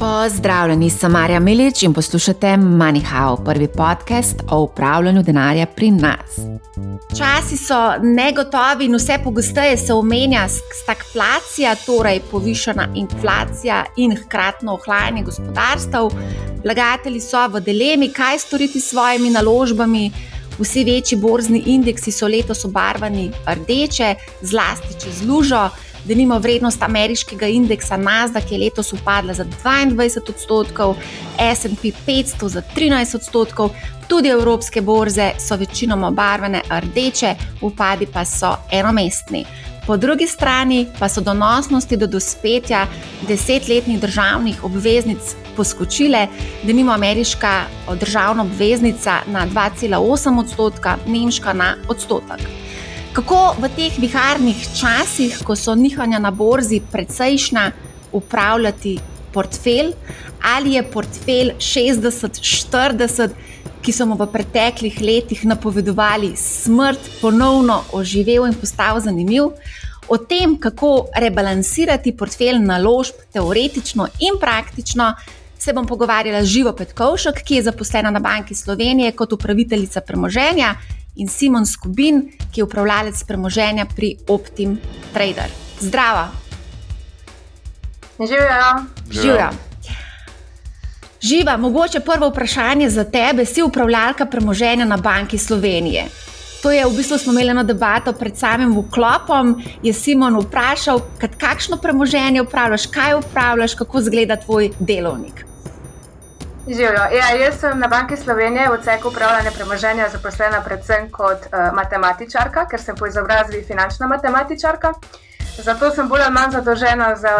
Pozdravljeni, sem Marja Milič in poslušate MoneyHow, prvi podcast o upravljanju denarja pri nas. Časi so negotovi in vse pogosteje se omenja stagflacija, torej povišena inflacija in hkratno ohlajanje gospodarstv. Vlagatelji so v dilemi, kaj storiti s svojimi naložbami. Vsi večji borzni indeksi so letos obarvani rdeče, zlasti čez lužo. Denimo vrednost ameriškega indeksa Nasdaq je letos upadla za 22 odstotkov, SP 500 za 13 odstotkov, tudi evropske borze so večinoma obarvane rdeče, upadi pa so enomestni. Po drugi strani pa so donosnosti do dospetja desetletnih državnih obveznic poskočile, da nima ameriška državna obveznica na 2,8 odstotka, nemška na odstotek. Kako v teh viharnih časih, ko so nihanja na borzi precejšnja, upravljati portfelj, ali je portfelj 60-40, ki so mu v preteklih letih napovedovali smrt, ponovno oživel in postal zanimiv. O tem, kako rebalansirati portfelj naložb, teoretično in praktično, se bom pogovarjala z Živo Petkovšek, ki je zaposlena na Banki Slovenije kot upraviteljica premoženja in Simon Skubin, ki je upravljalec premoženja pri Optim Trader. Zdravo. Živijo. Živijo. Živa, mogoče prvo vprašanje za tebe, si upravljalka premoženja na Banki Slovenije. To je v bistvu smo imeli eno debato pred samim vklopom. Je Simon vprašal, kakšno premoženje upravljaš, kaj upravljaš, kako izgleda tvoj delovnik. Živijo. Ja, jaz sem na Banki Slovenije v odseku upravljanja premoženja zaposlena predvsem kot uh, matematičarka, ker sem po izobrazbi finančna matematičarka. Zato sem bolj ali manj zadolžena za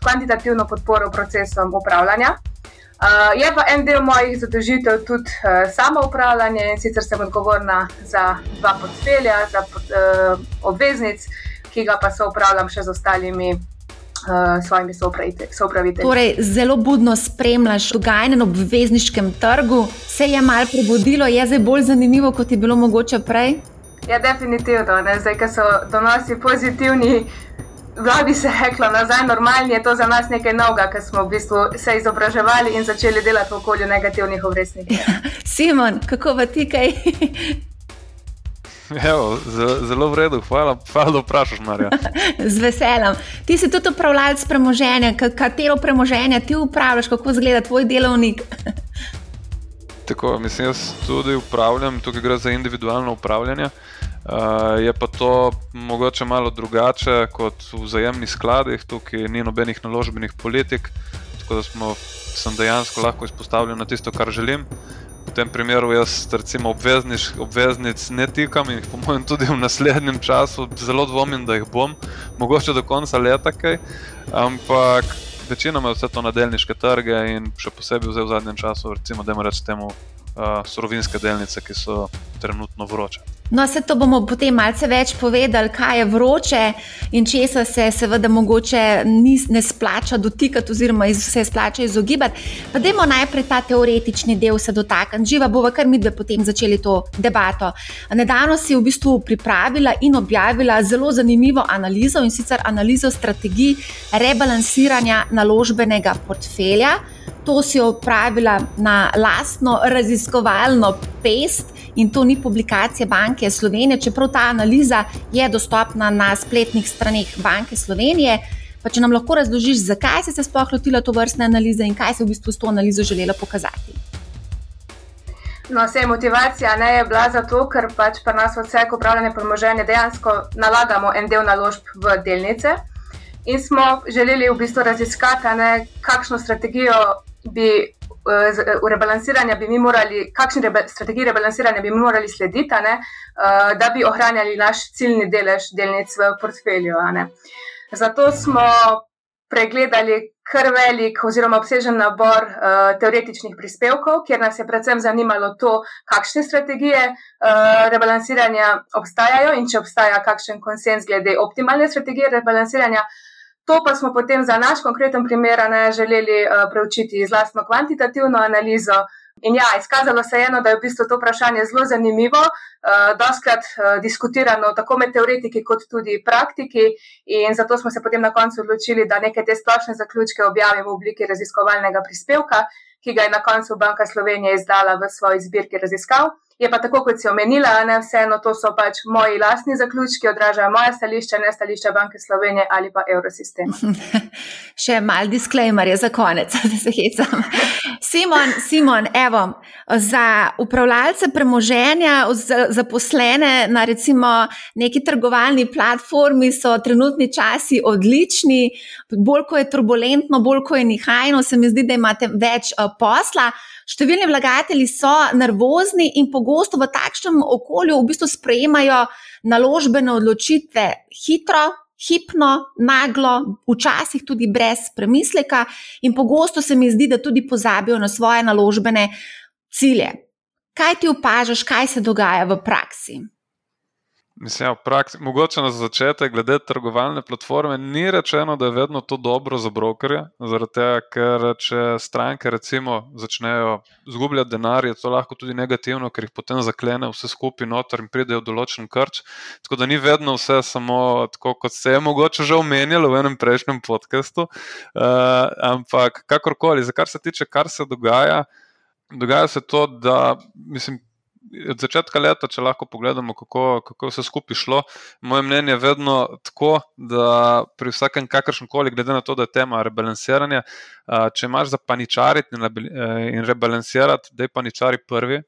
kvantitativno podporo procesom upravljanja. Uh, je pa en del mojih zadolžitev tudi uh, samo upravljanje in sicer sem odgovorna za dva portfelja, za uh, obveznic, ki ga pa so upravljam še z ostalimi uh, svojimi sopravitelji. Torej, zelo budno spremljaš dogajanje na obvezniškem trgu. Se je malo prebudilo, je zdaj bolj zanimivo, kot je bilo mogoče prej? Ja, definitivno. Ne? Zdaj, ko so donosi pozitivni. Da bi se reklo nazaj, normalni je to za nas nekaj novega, ker smo v bistvu se izobraževali in začeli delati v okolju negativnih obrestnikov. Simon, kako v ti kaj Evo, zelo v redu, hvala, hvala da vprašaš, Marja. Z veseljem. Ti si tudi upravljalec premoženja, katero premoženje ti upravljaš, kako izgleda tvoj delovnik. Tako, mislim, jaz tudi upravljam, tukaj gre za individualno upravljanje. Uh, je pa to mogoče malo drugače kot v vzajemnih skladih, tukaj ni nobenih naložbenih politik, tako da smo, sem dejansko lahko izpostavljen na tisto, kar želim. V tem primeru jaz recimo obvezniš, obveznic ne tikam in po mojem tudi v naslednjem času zelo dvomim, da jih bom, mogoče do konca leta kaj, ampak večinoma je vse to na delniške trge in še posebej v zadnjem času, recimo, da imaš temu uh, surovinske delnice, ki so trenutno vroče. No, vse to bomo potem malce več povedali, kaj je vroče in česa se seveda mogoče ne splača dotikati, oziroma se splača izogibati. Pa dajmo najprej ta teoretični del se dotakniti. Živa bova kar mi dve potem začeli to debato. Nedavno si v bistvu pripravila in objavila zelo zanimivo analizo in sicer analizo strategij rebalansiranja naložbenega portfelja. To si opravila na lastno raziskovalno pest in to ni publikacija Banke Slovenije, čeprav ta analiza je dostopna na spletnih straneh Banke Slovenije. Pa če nam lahko razložiš, zakaj si se sploh lotila to vrstne analize in kaj si v bistvu s to analizo želela pokazati. No, vse motivacija ne je bila zato, ker pač pri nas vse upravljanje premoženja dejansko nalagamo en del naložb v delnice. In smo želeli v bistvu raziskati, ne, kakšno strategijo bi rebalansiranja bi mi morali, kakšni rebe, strategiji rebalansiranja bi mi morali slediti, ne, uh, da bi ohranjali naš ciljni delež delnic v portfelju. Zato smo pregledali kar velik oziroma obsežen nabor uh, teoretičnih prispevkov, kjer nas je predvsem zanimalo to, kakšne strategije uh, rebalansiranja obstajajo in če obstaja kakšen konsens glede optimalne strategije rebalansiranja. To pa smo potem za naš konkreten primer ne želeli uh, preučiti z lastno kvantitativno analizo In ja, izkazalo se je eno, da je v bistvu to vprašanje zelo zanimivo, uh, doskrat uh, diskutirano tako med teoretiki kot tudi praktiki. In zato smo se potem na koncu odločili, da neke te splošne zaključke objavimo v obliki raziskovalnega prispevka, ki ga je na koncu Banka Slovenije izdala v svoji zbirki raziskav. Je pa tako, kot si omenila, ne vseeno, to so pač moji lastni zaključki, odražajo moje stališče, ne stališče Banke Slovenije ali pa Eurosistema. Še mal disclaimer je za konec, da se hecam. Simon, Simon, evo, za upravljalce premoženja, za zaposlene na recimo neki trgovalni platformi so trenutni časi odlični, bolj ko je turbulentno, bolj ko je nihajno, se mi zdi, da imate več uh, posla. Številni vlagatelji so nervozni in pogosto v takšnem okolju v bistvu sprejemajo naložbene odločitve hitro, hipno, naglo, včasih tudi brez premisleka, in pogosto se mi zdi, da tudi pozabijo na svoje naložbene cilje. Kaj ti opažaš, kaj se dogaja v praksi? Mislim, ja, praksi, mogoče na začetek, glede trgovalne platforme, ni rečeno, da je vedno to dobro za brokerje. Zaradi tega, ker če stranke recimo začnejo zgubljati denar, je to lahko tudi negativno, ker jih potem zaklene vse skupaj noter in pridejo določen krč. Tako da ni vedno vse samo tako, kot se je mogoče že omenjalo v enem prejšnjem podkastu. Uh, ampak kakorkoli, za kar se tiče, kar se dogaja, dogaja se to, da mislim od začetka leta, če lahko pogledamo, kako, kako vse skupaj šlo, moje mnenje je vedno tako, da pri vsakem kakršnem koli, glede na to, da je tema rebalansiranja, če imaš za paničariti in rebalansirati, da je paničari prvi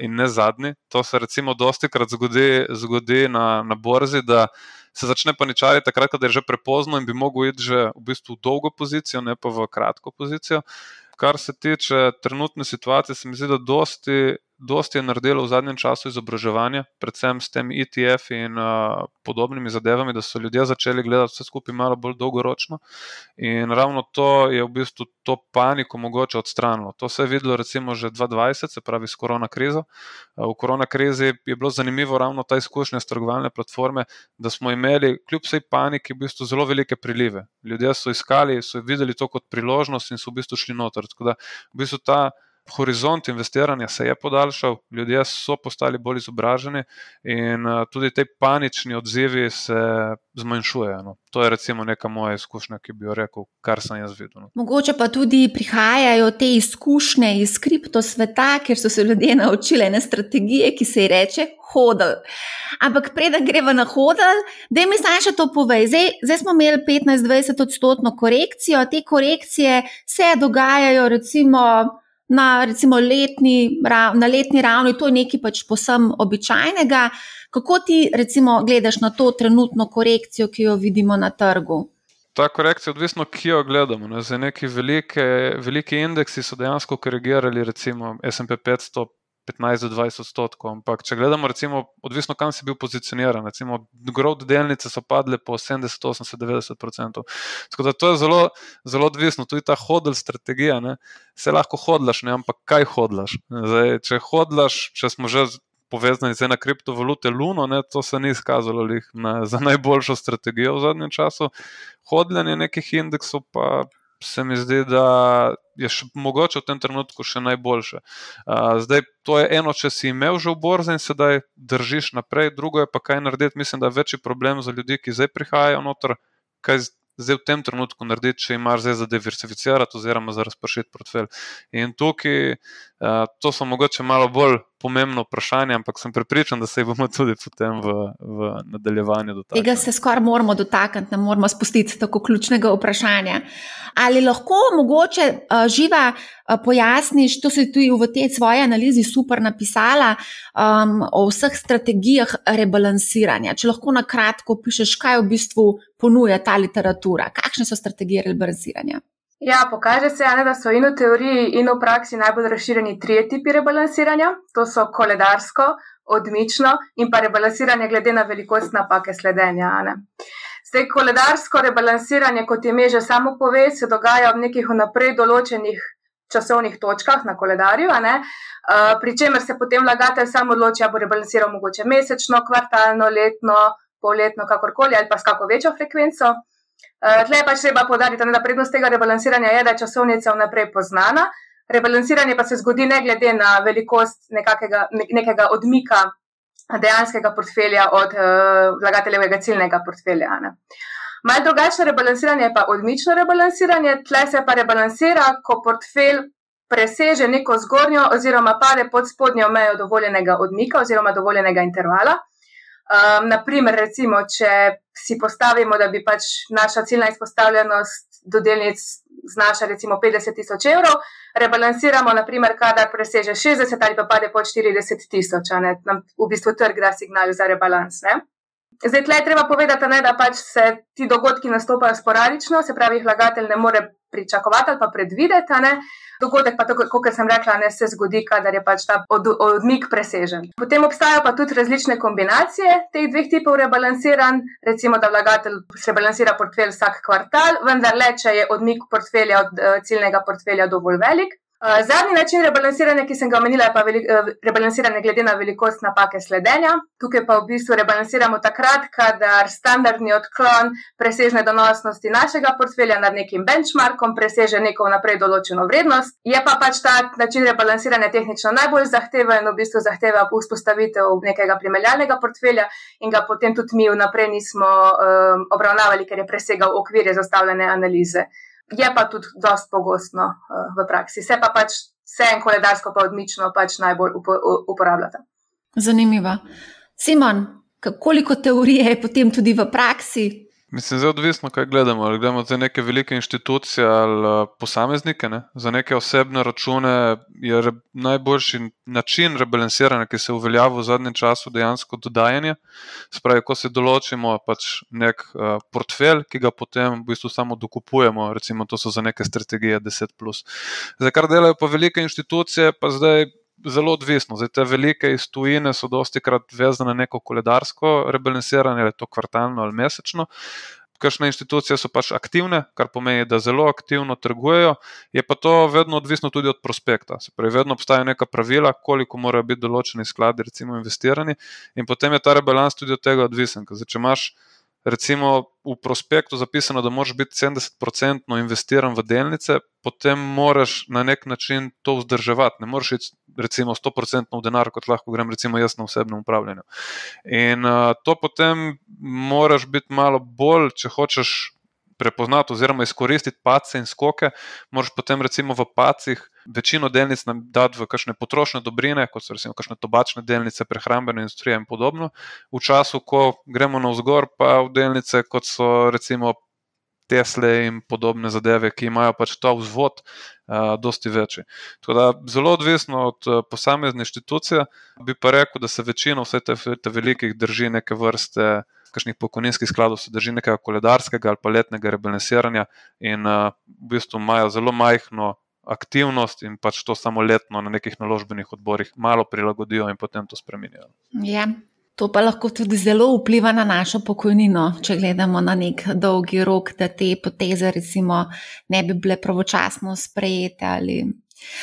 in ne zadnji. To se recimo dosti krat zgodi, zgodi na, na borzi, da se začne paničariti takrat, ko je že prepozno in bi mogel iti že v bistvu v dolgo pozicijo, ne pa v kratko pozicijo. Kar se tiče trenutne situacije, se mi zdi, da dosti dosti je naredilo v zadnjem času izobraževanja, predvsem s tem ETF in uh, podobnimi zadevami, da so ljudje začeli gledati vse skupaj malo bolj dolgoročno. In ravno to je v bistvu to paniko mogoče odstranilo. To se je videlo recimo že 2020, se pravi s korona krizo. Uh, v korona krizi je bilo zanimivo ravno ta izkušnja s trgovalne platforme, da smo imeli kljub vsej paniki v bistvu zelo velike prilive. Ljudje so iskali, so videli to kot priložnost in so v bistvu šli noter. Tako da v bistvu ta horizont investiranja se je podaljšal, ljudje so postali bolj izobraženi in uh, tudi ti panični odzivi se zmanjšujejo. No. To je recimo neka moja izkušnja, ki bi jo rekel, kar sem jaz videl. No. Mogoče pa tudi prihajajo te izkušnje iz kripto sveta, ker so se ljudje naučili ene strategije, ki se ji reče hodl. Ampak preden gremo na hodl, da mi zdaj še to povej. Zdaj, zdaj smo imeli 15-20 odstotno korekcijo, te korekcije se dogajajo recimo na, recimo, letni, na letni ravni, to je nekaj pač posem običajnega. Kako ti, recimo, gledaš na to trenutno korekcijo, ki jo vidimo na trgu? Ta korekcija je odvisna, ki jo gledamo. Ne. Za neki velike, veliki indeksi so dejansko korigirali, recimo SP 500, 15 do 20 odstotkov. Ampak, če gledamo, recimo, odvisno kam si bil pozicioniran, recimo, growth delnice so padle po 70, 80, 90 odstotkov. Tako da to je zelo, zelo odvisno. Tudi ta hodl strategija, ne, se lahko hodlaš, ne, ampak kaj hodlaš. Zdaj, če hodlaš, če smo že. Povezani z ena kriptovalute Luno, ne, to se ni izkazalo na, za najboljšo strategijo v zadnjem času. Hodljanje nekih indeksov pa se mi zdi, da je še, mogoče v tem trenutku še najboljše. Uh, zdaj, to je eno, če si imel že v borzi in sedaj držiš naprej, drugo je pa kaj narediti. Mislim, da je večji problem za ljudi, ki zdaj prihajajo noter, kaj zdaj v tem trenutku narediti, če imaš zdaj za diversificirati oziroma za razpršiti portfelj. In tukaj, uh, to so mogoče malo bolj pomembno vprašanje, ampak sem prepričan, da se jih bomo tudi potem v, v nadaljevanju dotaknili. Tega se skoraj moramo dotakniti, ne moramo spustiti tako ključnega vprašanja. Ali lahko mogoče uh, živa uh, pojasniš, to si tudi v tej svoji analizi super napisala, um, o vseh strategijah rebalansiranja. Če lahko na kratko pišeš, kaj v bistvu ponuja ta literatura, kakšne so strategije rebalansiranja. Ja, pokaže se, ne, da so in v teoriji, in v praksi najbolj razširjeni trije tipi rebalansiranja. To so koledarsko, odmično in pa rebalansiranje glede na velikost napake sledenja. Zdaj, koledarsko rebalansiranje, kot ime že samo pove, se dogaja v nekih vnaprej določenih časovnih točkah na koledarju, uh, pri čemer se potem vlagatelj sam odloči, ali bo rebalansiral mogoče mesečno, kvartalno, letno, polletno, kakorkoli ali pa s kako večjo frekvenco. Uh, Tle pa treba podariti, da prednost tega rebalansiranja je, da je časovnica vnaprej poznana. Rebalansiranje pa se zgodi ne glede na velikost nekakega, nekega odmika dejanskega portfelja od uh, vlagateljevega ciljnega portfelja. Ne. Malo drugačno rebalansiranje je pa odmično rebalansiranje, tle se pa rebalansira, ko portfelj preseže neko zgornjo oziroma pade pod spodnjo mejo dovoljenega odmika oziroma dovoljenega intervala. Um, naprimer, recimo, če si postavimo, da bi pač naša ciljna izpostavljenost do delnic znaša recimo 50 tisoč evrov, rebalansiramo, naprimer, kadar preseže 60 ali pa pade pod 40 tisoč, nam v bistvu trg da signal za rebalans. Ne? Zdaj, tle je treba povedati, ne, da pač se ti dogodki nastopajo sporadično, se pravi, vlagatelj ne more pričakovati ali pa predvideti. Dogodek pa, kot sem rekla, ne se zgodi, kadar je pač ta od, odmik presežen. Potem obstajajo pa tudi različne kombinacije teh dveh tipov rebalansiran. Recimo, da vlagatelj rebalansira portfelj vsak kvartal, vendar le, če je odmik portfelja od uh, ciljnega portfelja dovolj velik. Uh, zadnji način rebalansiranja, ki sem ga omenila, je pa veli, uh, rebalansiranje glede na velikost napake sledenja. Tukaj pa v bistvu rebalansiramo takrat, kadar standardni odklon preseže donosnosti našega portfelja nad nekim benchmarkom, preseže neko vnaprej določeno vrednost. Je pa pač ta način rebalansiranja tehnično najbolj zahteven, v bistvu zahteva vzpostavitev nekega primerjalnega portfelja in ga potem tudi mi vnaprej nismo um, obravnavali, ker je presegal okvirje zastavljene analize je pa tudi dosti pogostno uh, v praksi. Se pa pač vse en koledarsko, pa odmično pač najbolj upo uporabljata. Zanimivo. Simon, koliko teorije je potem tudi v praksi? Mislim, zelo odvisno, kaj gledamo. Ali gledamo za neke velike inštitucije ali posameznike. Ne? Za neke osebne račune je re, najboljši način rebalansiranja, ki se je uveljavil v zadnjem času, dejansko dodajanje. Spravi, ko se določimo pač nek uh, portfelj, ki ga potem v bistvu samo dokupujemo, recimo to so za neke strategije 10. Za kar delajo pa velike inštitucije, pa zdaj zelo odvisno. Zdaj, te velike iz tujine so dosti krat vezane na neko koledarsko rebalansiranje, ali to kvartalno ali mesečno. Kakšne institucije so pač aktivne, kar pomeni, da zelo aktivno trgujejo, je pa to vedno odvisno tudi od prospekta. Se pravi, vedno obstajajo neka pravila, koliko morajo biti določeni skladi, recimo, investirani, in potem je ta rebalans tudi od tega odvisen. Zdaj, če imaš recimo v prospektu zapisano, da moraš biti 70% investiran v delnice, potem moraš na nek način to vzdrževati. Ne moreš iti recimo 100% v denar, kot lahko grem recimo jaz na osebnem upravljanju. In uh, to potem moraš biti malo bolj, če hočeš prepoznati oziroma izkoristiti pace in skoke, moraš potem recimo v pacih večino delnic dati v kakšne potrošne dobrine, kot so recimo kakšne tobačne delnice, prehrambene industrije in podobno. V času, ko gremo na vzgor, pa v delnice, kot so recimo Tesle in podobne zadeve, ki imajo pač ta vzvod, uh, dosti večji. Da, zelo odvisno od uh, posamezne inštitucije, bi pa rekel, da se večina vse te, te velikih drži neke vrste kakšnih pokojninskih skladov se drži nekega koledarskega ali pa letnega rebalansiranja in uh, v bistvu imajo zelo majhno aktivnost in pač to samo letno na nekih naložbenih odborih malo prilagodijo in potem to spremenijo. Ja. To pa lahko tudi zelo vpliva na našo pokojnino, če gledamo na nek dolgi rok, da te poteze, recimo, ne bi bile pravočasno sprejete ali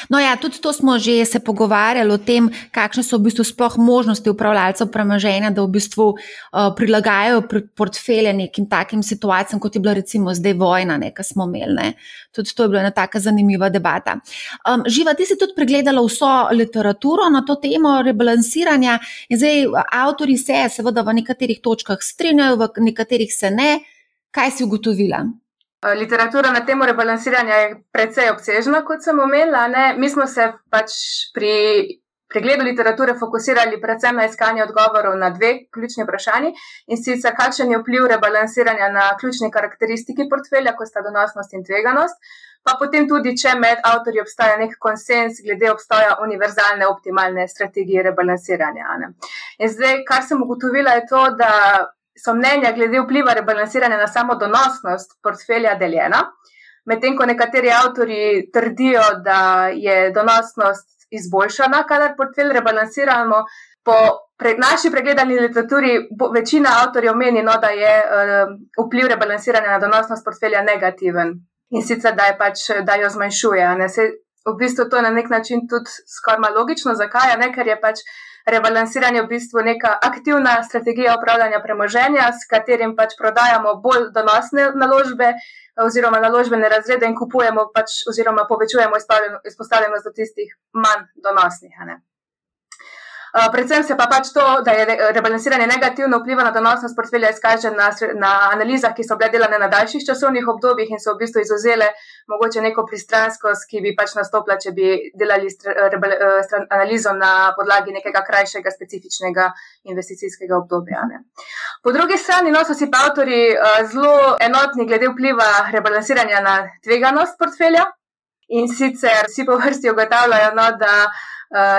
No, ja, tudi to smo že se pogovarjali o tem, kakšne so v bistvu sploh možnosti upravljalcev premoženja, da v bistvu uh, prilagajajo portfelje nekim takim situacijam, kot je bila recimo zdaj vojna, ki smo imeli. Ne. Tudi to je bila ena tako zanimiva debata. Um, Živa, ti si tudi pregledala vso literaturo na to temo rebalansiranja in zdaj avtori se seveda v nekaterih točkah strinjajo, v nekaterih se ne. Kaj si ugotovila? Eh, literatura na temo rebalansiranja je precej obsežna, kot sem omenila. Ne? Mi smo se pač pri pregledu literature fokusirali predvsem na iskanje odgovorov na dve ključni vprašanji in sicer, kakšen je vpliv rebalansiranja na ključni karakteristiki portfelja, kot sta donosnost in tveganost. Pa potem tudi, če med avtorji obstaja nek konsens glede obstoja univerzalne, optimalne strategije rebalansiranja. Ne? In zdaj, kar sem ugotovila, je to, da so mnenja glede vpliva rebalansiranja na samo donosnost portfelja deljena, medtem ko nekateri avtori trdijo, da je donosnost izboljšana, kadar portfelj rebalansiramo. Po pre, naši pregledani literaturi večina avtorjev meni, no, da je uh, vpliv rebalansiranja na donosnost portfelja negativen in sicer, da, pač, da jo zmanjšuje. Se, v bistvu to je na nek način tudi skoraj logično, zakaj? Ne, ker je pač rebalansiranje v bistvu neka aktivna strategija upravljanja premoženja, s katerim pač prodajamo bolj donosne naložbe oziroma naložbene razrede in kupujemo pač, oziroma povečujemo izpostavljenost do tistih manj donosnih. Eh, predvsem se pa pač to, da je rebalansiranje negativno vpliva na donosnost portfelja, izkaže na, na analizah, ki so bile delane na daljših časovnih obdobjih in so v bistvu izuzele mogoče neko pristranskost, ki bi pač nastopila, če bi delali rebel, eh, analizo na podlagi nekega krajšega specifičnega investicijskega obdobja. Ne. Po drugi strani no, so si pa avtori uh, zelo enotni glede vpliva rebalansiranja na tveganost portfelja. In sicer vsi po vrsti ugotavljajo, no, da Eh,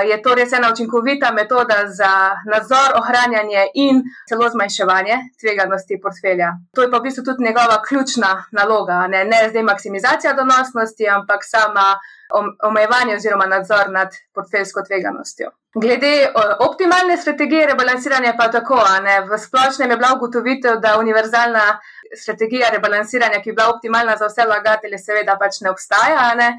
je to res ena učinkovita metoda za nadzor, ohranjanje in celo zmanjševanje tveganosti portfelja. To je pa v bistvu tudi njegova ključna naloga, ne, ne zdaj maksimizacija donosnosti, ampak sama omejevanje oziroma nadzor nad portfeljsko tveganostjo. Glede optimalne strategije rebalansiranja pa tako, ne, v splošnem je bila ugotovitev, da univerzalna strategija rebalansiranja, ki je bila optimalna za vse vlagatelje, seveda pač ne obstaja. Ne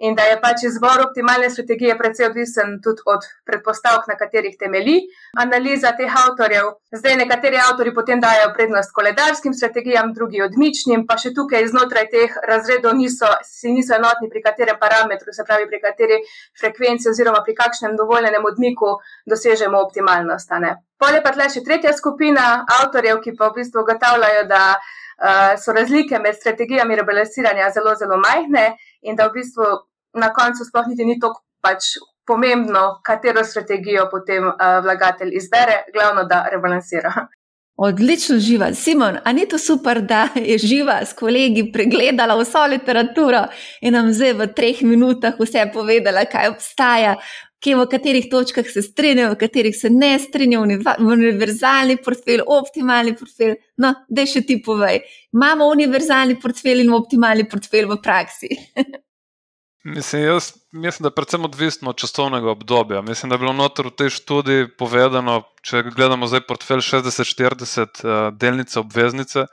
in da je pač izbor optimalne strategije precej odvisen tudi od predpostavk, na katerih temelji analiza teh avtorjev. Zdaj, nekateri avtori potem dajo prednost koledarskim strategijam, drugi odmičnim, pa še tukaj znotraj teh razredov niso, si niso enotni, pri katerem parametru, se pravi, pri kateri frekvenci oziroma pri kakšnem dovoljenem odmiku dosežemo optimalnost. Polje pa tle še tretja skupina avtorjev, ki pa v bistvu ugotavljajo, da uh, so razlike med strategijami rebalansiranja zelo, zelo majhne in da v bistvu na koncu sploh niti ni tako pač pomembno, katero strategijo potem uh, vlagatelj izbere, glavno da rebalansira. Odlično živa. Simon, a ni to super, da je živa s kolegi pregledala vso literaturo in nam zdaj v treh minutah vse povedala, kaj obstaja, kje v katerih točkah se strinjajo, v katerih se ne strinjajo, univerzalni portfelj, optimalni portfelj. No, da še ti povej. Imamo univerzalni portfelj in optimalni portfelj v praksi. Mislim, jaz, mislim, da je predvsem odvisno od časovnega obdobja. Mislim, da je bilo notor v tej študiji povedano, če gledamo zdaj portfelj 60-40 uh, delnice obveznice,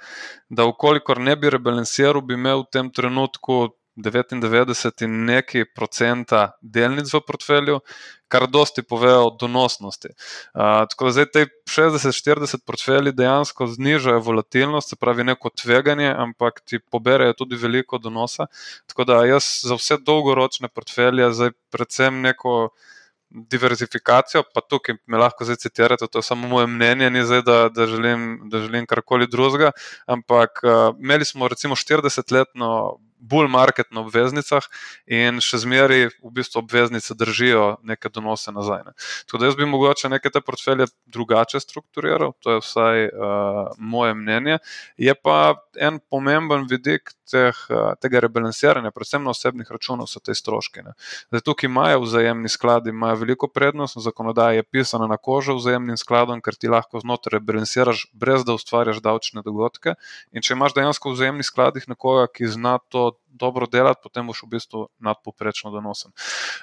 da ukolikor ne bi rebalansiral, bi imel v tem trenutku 99 in nekaj procenta delnic v portfelju, kar dosti pove o donosnosti. Uh, tako da zdaj te 60-40 portfelji dejansko znižajo volatilnost, se pravi neko tveganje, ampak ti poberejo tudi veliko donosa. Tako da jaz za vse dolgoročne portfelje zdaj predvsem neko. Diverzifikacijo, pa tukaj me lahko zdaj citirate, to je samo moje mnenje, ni zdaj, da, da, želim, da želim karkoli drugega. Ampak uh, imeli smo recimo 40-letno bull market na obveznicah in še zmeraj v bistvu obveznice držijo neke donose nazaj. Ne. Tako da jaz bi mogoče neke te portfelje drugače strukturiral, to je vsaj uh, moje mnenje. Je pa en pomemben vidik teh, uh, tega rebalansiranja, predvsem na osebnih računov, so te stroške. Ne. Zdaj, tukaj imajo vzajemni skladi, imajo veliko prednost, zakonodaja je pisana na kožo vzajemnim skladom, ker ti lahko znotraj rebalansiraš, brez da ustvarjaš davčne dogodke. In če imaš dejansko v vzajemnih skladih nekoga, ki zna to dobro delati, potem boš v bistvu nadpoprečno donosen.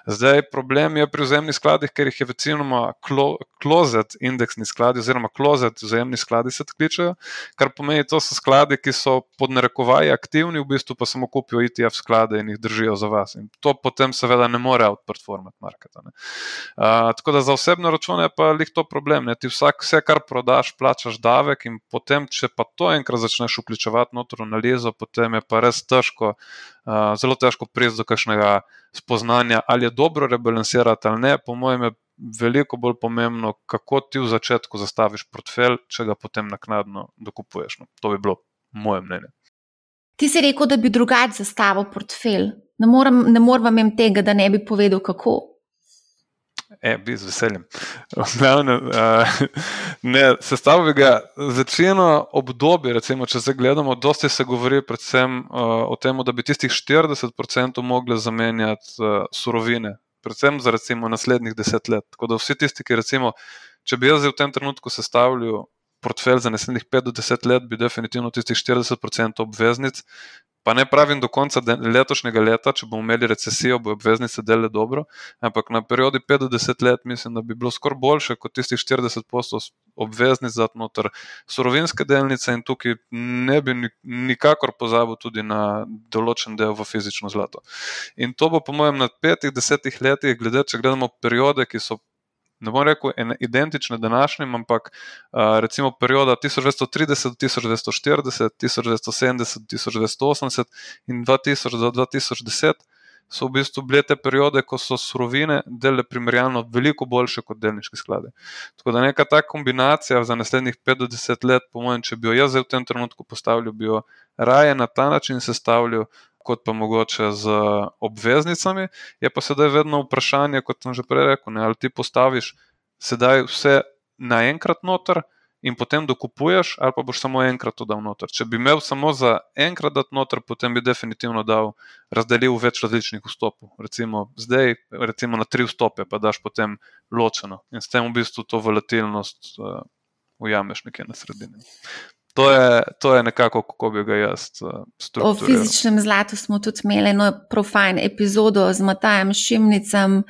Zdaj, problem je pri vzemnih skladih, ker jih je večinoma klozet indeksni skladi, oziroma klozet vzemni skladi se kličejo, kar pomeni, to so skladi, ki so pod narekovaji aktivni, v bistvu pa samo kupijo ETF sklade in jih držijo za vas. In to potem seveda ne more outperformati marketa. Uh, tako da za osebne račune je pa lih to problem. Ne? Ti vsak, vse, kar prodaš, plačaš davek in potem, če pa to enkrat začneš vključevati noter v analizo, potem je pa res težko uh, zelo težko priti do kakšnega spoznanja, ali je dobro rebalansirati ali ne. Po mojem je veliko bolj pomembno, kako ti v začetku zastaviš portfelj, če ga potem naknadno dokupuješ. No, to bi bilo moje mnenje. Ti si rekel, da bi drugače zastavil portfelj. Ne morem, ne morem imeti tega, da ne bi povedal, kako. E, bi z veseljem. Glavne, uh, ne, sestavlja ga večino obdobja, recimo, če se gledamo, dosti se govori predvsem uh, o tem, da bi tistih 40% mogli zamenjati uh, surovine, predvsem za recimo naslednjih deset let. Tako da vsi tisti, ki recimo, če bi jaz v tem trenutku sestavljal portfelj za naslednjih 5 do 10 let, bi definitivno tistih 40% obveznic Pa ne pravim do konca letošnjega leta, če bomo imeli recesijo, bo obveznice dele dobro, ampak na periodi 5 do 10 let mislim, da bi bilo skoraj boljše kot tistih 40 postov obveznic za noter surovinske delnice in tukaj ne bi nikakor pozabil tudi na določen del v fizično zlato. In to bo, po mojem, na 5-10 letih, glede, če gledamo periode, ki so ne bom rekel identične današnjim, ampak uh, recimo perioda 1930 do 1940, 1970 do 1980 in 2000 do 2010 so v bistvu bile te periode, ko so surovine delale primerjalno veliko boljše kot delniški skladi. Tako da neka ta kombinacija za naslednjih 5 do 10 let, po mojem, če bi jo jaz v tem trenutku postavil, bi jo raje na ta način sestavljal. Kot pa mogoče z obveznicami, je pa sedaj vedno vprašanje, kot sem že prej rekel, ne, ali ti postaviš sedaj vse naenkrat noter, in potem dokupuješ, ali pa boš samo enkrat to dal noter. Če bi imel samo za enkrat dati noter, potem bi definitivno dal, razdelil več različnih vstopov. Recimo zdaj, recimo na tri vstope, pa daš potem ločeno in s tem v bistvu to volatilnost uh, ujameš nekje na sredini. To je, to je nekako, kako bi ga jaz uh, storil. O fizičnem zlatu smo tudi imeli eno profajn epizodo z Matajem Šimnicem.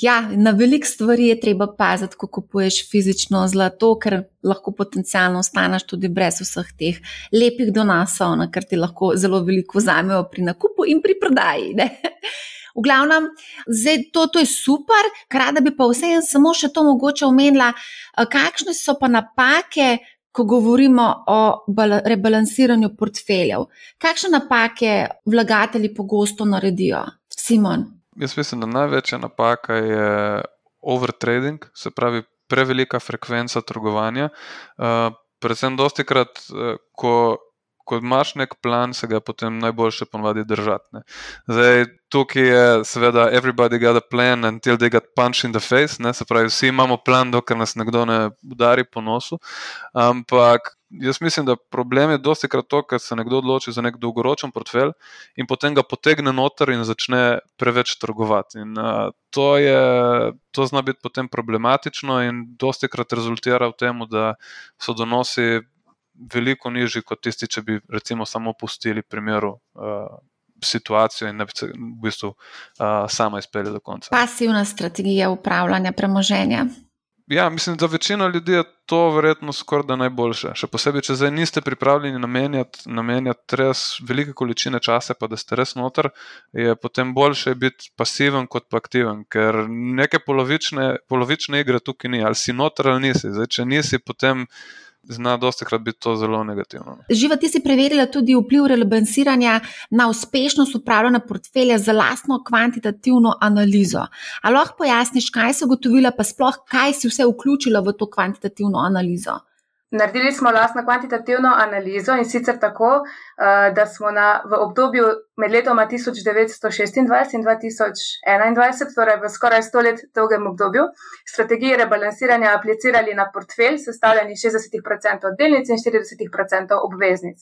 Ja, na velik stvari je treba paziti, ko kupuješ fizično zlato, ker lahko potencialno ostaneš tudi brez vseh teh lepih donosov, na kar ti lahko zelo veliko vzamejo pri nakupu in pri prodaji. Ne? V glavnem, zdaj, to, to je super, kraj da bi pa vseeno samo še to mogoče omenila, kakšne so pa napake, ko govorimo o rebalansiranju portfeljev. Kakšne napake vlagatelji pogosto naredijo, Simon? Jaz mislim, da največja napaka je overtrading, se pravi prevelika frekvenca trgovanja. Uh, predvsem, dosti krat, uh, ko, ko imaš nek plan, se ga potem najboljše ponovadi držati. Zdaj, tukaj je, seveda, everybody got a plan until they got punched in the face, ne? se pravi, vsi imamo plan, dokler nas nekdo ne udari po nosu. Ampak jaz mislim, da problem je dosti krat to, ker se nekdo odloči za nek dolgoročen portfelj in potem ga potegne noter in začne preveč trgovati. In, uh, to, je, to zna biti potem problematično in dosti krat rezultira v tem, da so donosi veliko nižji kot tisti, če bi recimo samo pustili primeru. Uh, Situacijo in bi se v bistvu uh, sama izpeljala do konca. Pasivna strategija upravljanja premoženja. Ja, mislim, da večina ljudi je to verjetno skoraj da najboljše. Še posebej, če zdaj niste pripravljeni namenjati, namenjati res velike količine časa, pa da ste res noter, je potem boljše biti pasiven kot pa aktiven, ker neke polovične, polovične igre tukaj ni, ali si noter ali nisi. Zdaj, če nisi, potem zna dosti krat biti to zelo negativno. No. Živa, ti si preverila tudi vpliv relebensiranja na uspešnost upravljanja portfelja za lastno kvantitativno analizo. Ali lahko pojasniš, kaj si ugotovila, pa sploh kaj si vse vključila v to kvantitativno analizo? Naredili smo lastno kvantitativno analizo in sicer tako, eh, da smo na, v obdobju med letoma 1926 in 2021, torej v skoraj sto let dolgem obdobju, strategije rebalansiranja aplicirali na portfelj, sestavljeni 60% delnic in 40% obveznic.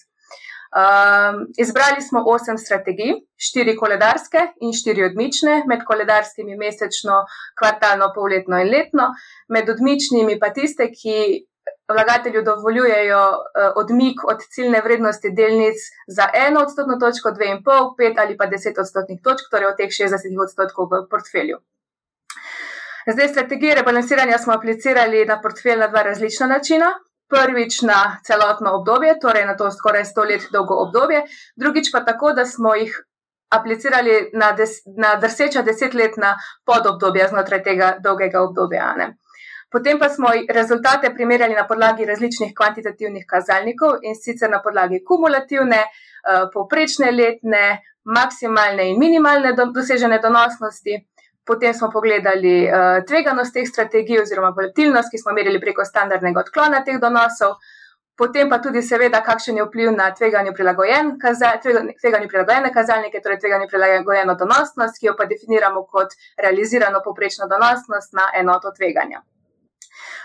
Um, izbrali smo osem strategij, štiri koledarske in štiri odmične, med koledarskimi mesečno, kvartalno, polletno in letno, med odmičnimi pa tiste, ki vlagatelju dovoljujejo uh, odmik od ciljne vrednosti delnic za eno odstotno točko, dve in pol, pet ali pa deset odstotnih točk, torej od teh 60 odstotkov v portfelju. Zdaj, strategije rebalansiranja smo aplicirali na portfelj na dva različna načina. Prvič na celotno obdobje, torej na to skoraj sto let dolgo obdobje, drugič pa tako, da smo jih aplicirali na, des, na drseča desetletna podobdobja znotraj tega dolgega obdobja. Ne. Potem pa smo rezultate primerjali na podlagi različnih kvantitativnih kazalnikov in sicer na podlagi kumulativne, eh, povprečne letne, maksimalne in minimalne dosežene donosnosti. Potem smo pogledali uh, tveganost teh strategij oziroma volatilnost, ki smo merili preko standardnega odklona teh donosov, potem pa tudi seveda, kakšen je vpliv na tveganju, prilagojen, tveganju prilagojene kazalnike, torej tveganju prilagojeno donosnost, ki jo pa definiramo kot realizirano poprečno donosnost na enoto tveganja.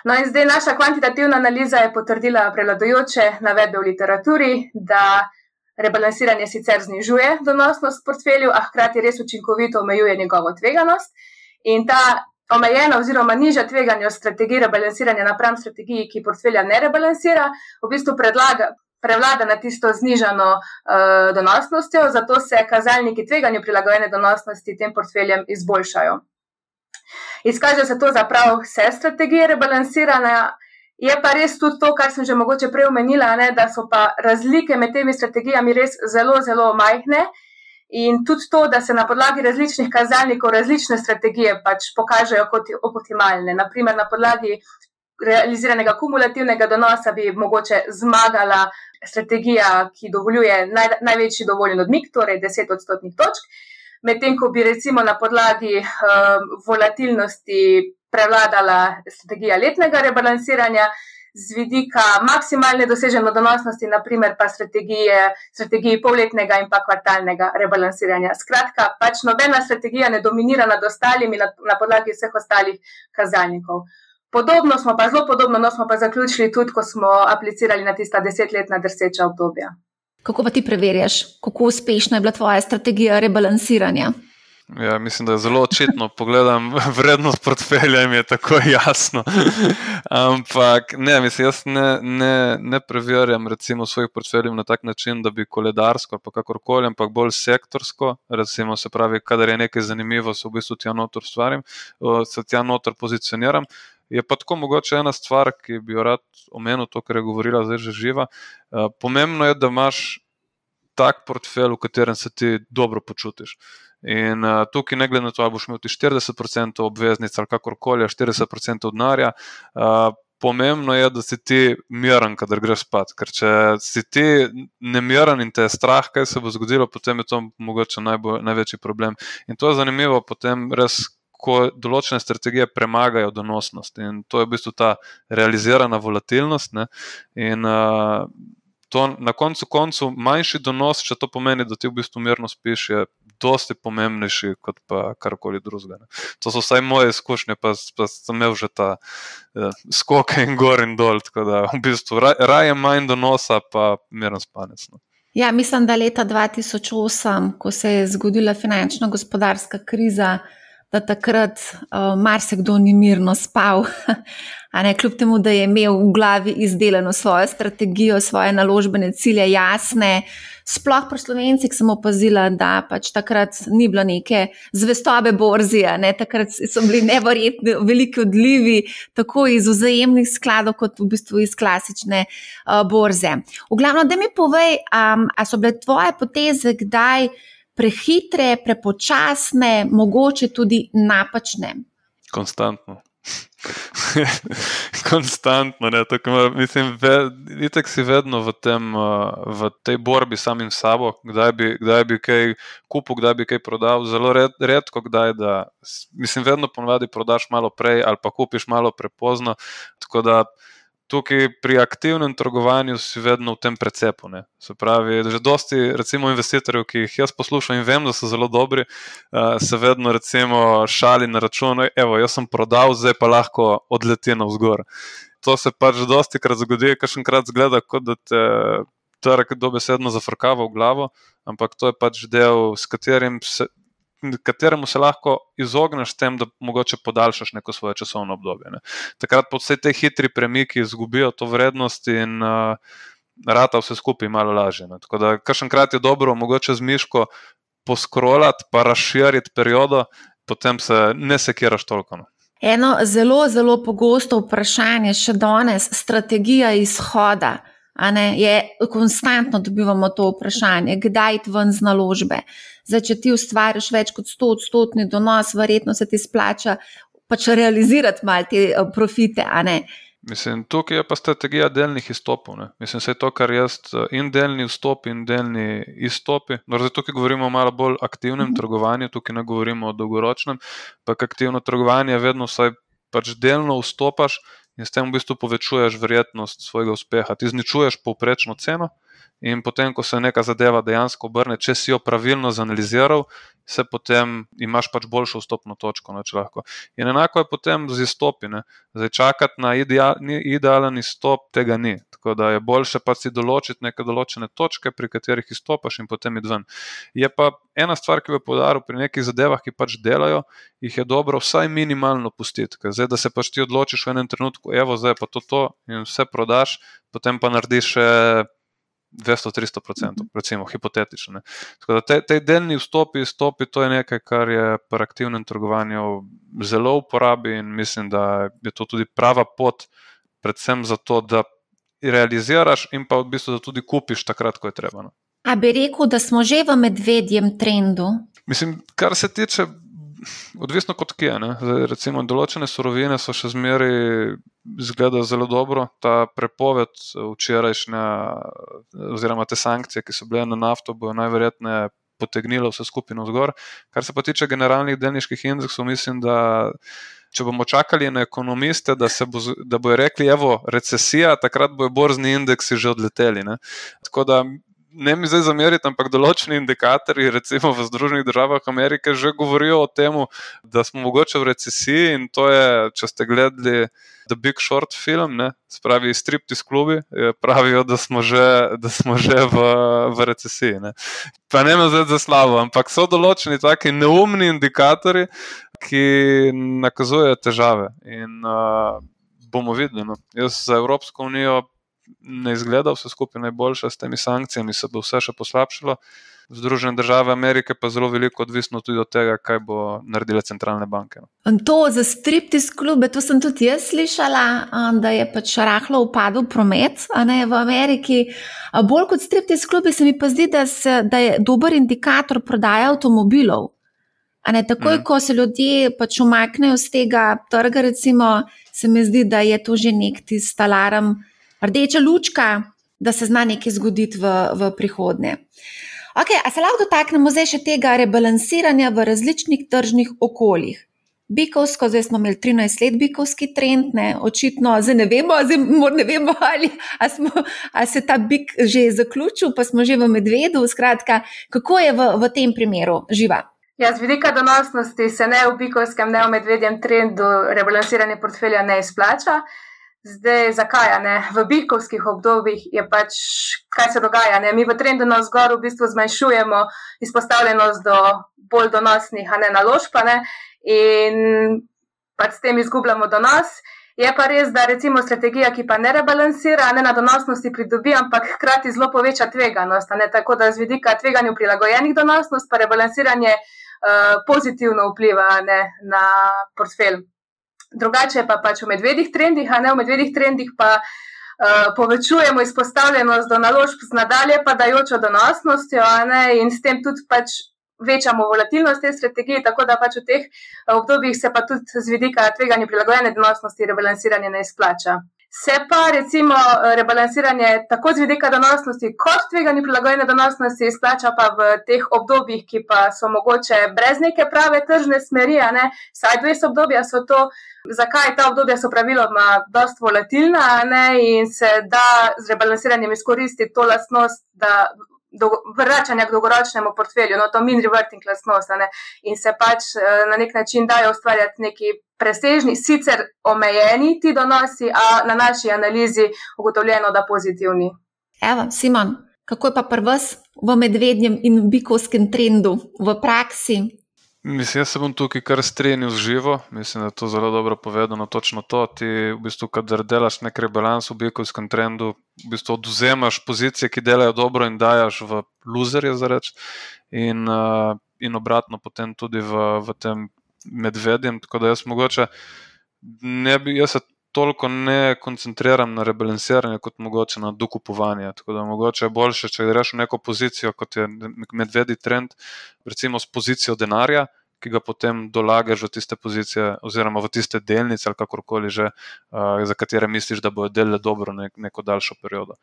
No, in zdaj naša kvantitativna analiza je potrdila prevladojoče navedbe v literaturi, da rebalansiranje sicer znižuje donosnost portfelju, a hkrati res učinkovito omejuje njegovo tveganost. In ta omejena oziroma nižja tveganja strategij rebalansiranja napram strategiji, ki portfelja ne rebalansira, v bistvu predlaga. Prevlada na tisto znižano uh, donosnostjo, zato se kazalniki tveganju prilagojene donosnosti tem portfeljem izboljšajo. Izkaže se to za prav vse strategije rebalansiranja. Je pa res tudi to, kar sem že mogoče prej omenila, ne, da so pa razlike med temi strategijami res zelo, zelo majhne In tudi to, da se na podlagi različnih kazalnikov različne strategije pač pokažejo kot optimalne. Naprimer, na podlagi realiziranega kumulativnega donosa bi mogoče zmagala strategija, ki dovoljuje naj, največji dovoljen odmik, torej 10 odstotnih točk, medtem ko bi recimo na podlagi um, volatilnosti prevladala strategija letnega rebalansiranja. Z vidika maksimalne dosežene donosnosti, naprimer pa strategije, strategiji polletnega in pa kvartalnega rebalansiranja. Skratka, pač nobena strategija ne dominira nad ostalimi na, na podlagi vseh ostalih kazalnikov. Podobno smo pa, zelo podobno, no smo pa zaključili tudi, ko smo aplicirali na tista desetletna drseča obdobja. Kako pa ti preverjaš, kako uspešna je bila tvoja strategija rebalansiranja? Ja, mislim, da je zelo očitno. Pogledam vrednost portfelja in je tako jasno. Ampak ne, mislim, jaz ne, ne, ne preverjam recimo svojih portfeljev na tak način, da bi koledarsko ali kakorkoli, ampak bolj sektorsko. Recimo, se pravi, kadar je nekaj zanimivo, se v bistvu tja notor stvarim, se tja notor pozicioniram. Je pa tako mogoče ena stvar, ki bi jo rad omenil, to, kar je govorila zdaj že živa. Uh, pomembno je, da imaš tak portfelj, v katerem se ti dobro počutiš. In uh, tukaj, ne glede na to, ali boš imel ti 40% obveznic ali kakorkoli, 40% denarja, uh, pomembno je, da si ti miren, kadar greš spat. Ker če si ti nemiren in te je strah, kaj se bo zgodilo, potem je to mogoče najbolj, največji problem. In to je zanimivo, potem res ko določene strategije premagajo donosnost. In to je v bistvu ta realizirana volatilnost. Ne? In uh, to na koncu koncu manjši donos, če to pomeni, da ti v bistvu mirno spiš, je dosti pomembnejši kot pa karkoli drugega. To so vsaj moje izkušnje, pa, pa sem imel že ta uh, skoke in gor in dol. Tako da v bistvu raje manj donosa, pa miren spanec. No. Ja, mislim, da leta 2008, ko se je zgodila finančna gospodarska kriza, da takrat uh, marsikdo ni mirno spal, ne kljub temu, da je imel v glavi izdelano svojo strategijo, svoje naložbene cilje jasne. Sploh pri slovencih sem opazila, da pač takrat ni bilo neke zvestobe borzije, ne? takrat so bili nevrjetni veliki odlivi, tako iz vzajemnih skladov, kot v bistvu iz klasične uh, borze. V glavnem, da mi povej, um, a so bile tvoje poteze kdaj? Prehitre, prepočasne, mogoče tudi napačne. Konstantno. Konstantno, ne, tako, mislim, da si vedno v, tem, v tej borbi samim sabo, kdaj bi, kdaj bi kaj kupil, kdaj bi kaj prodal. Zelo red, redko, kdaj da, mislim, vedno ponovadi prodaš malo prej ali pa kupiš malo prepozno. Tako da tukaj pri aktivnem trgovanju si vedno v tem precepu. Ne. Se pravi, že dosti recimo, investitorjev, ki jih jaz poslušam in vem, da so zelo dobri, uh, se vedno recimo, šali na račun, evo, jaz sem prodal, zdaj pa lahko odleti na vzgor. To se pač že dosti krat zgodi, kar še enkrat zgleda, kot da te trg dobesedno zafrkava v glavo, ampak to je pač del, s katerim se kateremu se lahko izogneš tem, da mogoče podaljšaš neko svoje časovno obdobje. Ne. Takrat pa vse te hitri premiki izgubijo to vrednost in uh, rata vse skupaj malo lažje. Ne. Tako da, kar še enkrat je dobro, mogoče z miško poskrolati, pa razširiti periodo, potem se ne sekiraš toliko. Ne. Eno zelo, zelo pogosto vprašanje še danes, strategija izhoda. Ne, je konstantno dobivamo to vprašanje, kdaj ti ven z naložbe. Zdaj, če ti ustvariš več kot 100 odstotni donos, verjetno se ti splača pač realizirati malo te eh, profite. Mislim, tukaj je pa strategija delnih izstopov. Ne. Mislim, da je to, kar jaz eh, in delni vstop, in delni izstopi. No, zdaj, tukaj govorimo o malo bolj aktivnem mm -hmm. trgovanju, tukaj ne govorimo o dolgoročnem. Ampak aktivno trgovanje je vedno vsaj pač delno vstopaš in s tem v bistvu povečuješ verjetnost svojega uspeha. Ti zničuješ povprečno ceno, in potem, ko se neka zadeva dejansko obrne, če si jo pravilno zanaliziral, se potem imaš pač boljšo vstopno točko. Ne, in enako je potem z izstopi. Ne. Zdaj čakati na ideal, idealen izstop, tega ni. Tako da je boljše pa si določiti neke določene točke, pri katerih izstopaš in potem id ven. Je pa ena stvar, ki bi podaril pri nekih zadevah, ki pač delajo, jih je dobro vsaj minimalno pustiti. Zdaj, da se pač ti odločiš v enem trenutku, evo, zdaj pa to, to in vse prodaš, potem pa narediš še. 200-300%, recimo, hipotetično. Tako da te, te delni vstopi, izstopi, to je nekaj, kar je pri aktivnem trgovanju zelo uporabi in mislim, da je to tudi prava pot, predvsem zato, da realiziraš in pa v bistvu, da tudi kupiš takrat, ko je treba. No. A bi rekel, da smo že v medvedjem trendu? Mislim, kar se tiče, odvisno kot kje. Zdaj, recimo, določene surovine so še zmeraj izgledajo zelo dobro. Ta prepoved včerajšnja, oziroma te sankcije, ki so bile na nafto, bojo najverjetneje potegnilo vse skupaj navzgor. Kar se pa tiče generalnih delniških indeksov, mislim, da če bomo čakali na ekonomiste, da, bo, da bojo rekli, evo, recesija, takrat bojo borzni indeksi že odleteli. Ne? Tako da. Ne mi zdaj zameriti, ampak določeni indikatorji, recimo v Združenih državah Amerike, že govorijo o tem, da smo mogoče v recesiji. In to je, če ste gledali The Big Short film, ne, spravi stripti klubi, pravijo, da smo že, da smo že v, v recesiji. Ne. Pa ne me zdaj za slabo, ampak so določeni taki neumni indikatorji, ki nakazujejo težave. In uh, bomo videli. No. Jaz za Evropsko unijo ne izgleda vse skupaj najboljše, s temi sankcijami se bo vse še poslabšalo. Združene države Amerike pa zelo veliko odvisno tudi od tega, kaj bo naredile centralne banke. No. To za striptiz klube, to sem tudi jaz slišala, da je pač rahlo upadel promet ne, v Ameriki. Bolj kot striptiz klube se mi pa zdi, da, se, da je dober indikator prodaje avtomobilov. Ne, takoj, mm. ko se ljudje pač umaknejo z tega trga, recimo, se mi zdi, da je to že nek tisti alarm, rdeča lučka, da se zna nekaj zgoditi v, v prihodnje. Okay, a se lahko dotaknemo zdaj še tega rebalansiranja v različnih tržnih okoljih? Bikovsko, zdaj smo imeli 13 let bikovski trend, ne? očitno zdaj ne vemo, zdaj ne vemo ali a smo, a se ta bik že zaključil, pa smo že v medvedu. Skratka, kako je v, v tem primeru živa? Ja, z vidika donosnosti se ne v bikovskem, ne v medvedjem trendu rebalansiranje portfelja ne izplača. Zdaj, zakaj ne? V bikovskih obdobjih je pač, kaj se dogaja. Ne? Mi v trendu na vzgor v bistvu zmanjšujemo izpostavljenost do bolj donosnih, a ne naložb, in pač s tem izgubljamo donos. Je pa res, da recimo strategija, ki pa ne rebalansira, ne na donosnosti pridobi, ampak hkrati zelo poveča tveganost. Tako da z vidika tveganju prilagojenih donosnost, pa rebalansiranje uh, pozitivno vpliva ne, na portfelj drugače pa pač v medvedih trendih, a ne v medvedih trendih pa uh, povečujemo izpostavljenost do naložb z nadalje padajočo donosnostjo ne, in s tem tudi pač večamo volatilnost te strategije, tako da pač v teh eh, obdobjih se pa tudi z vidika tveganja prilagojene donosnosti rebalansiranje ne izplača. Se pa recimo rebalansiranje tako z vidika donosnosti, kot tveganje prilagojene donosnosti izplača pa v teh obdobjih, ki pa so mogoče brez neke prave tržne smeri, ne, sideways obdobja so to, Zakaj ta obdobja so praviloma dost volatilna ne, in se da z rebalansiranjem izkoristiti to lastnost, da vračanja k dolgoročnemu portfelju, no to min reverting lastnost ne, in se pač eh, na nek način dajo ustvarjati neki presežni, sicer omejeni ti donosi, a na naši analizi ugotovljeno, da pozitivni. Evo, Simon, kako je pa prvs v medvednjem in bikovskem trendu v praksi? Mislim, jaz se bom tukaj kar strenil z živo. Mislim, da je to zelo dobro povedano. Točno to. Ti, v bistvu, kadar delaš nek rebalans v bikovskem trendu, v bistvu oduzemaš pozicije, ki delajo dobro in dajaš v loserje, za reč. In, uh, in obratno, potem tudi v, v tem medvedjem. Tako da jaz mogoče ne bi, jaz se toliko ne koncentriram na rebalansiranje, kot mogoče na dokupovanje. Tako da mogoče je boljše, če greš v neko pozicijo, kot je medvedji trend, recimo s pozicijo denarja, ki ga potem dolagaš v tiste pozicije, oziroma v tiste delnice, ali kakorkoli že, uh, za katere misliš, da bodo delale dobro nek, neko daljšo periodo.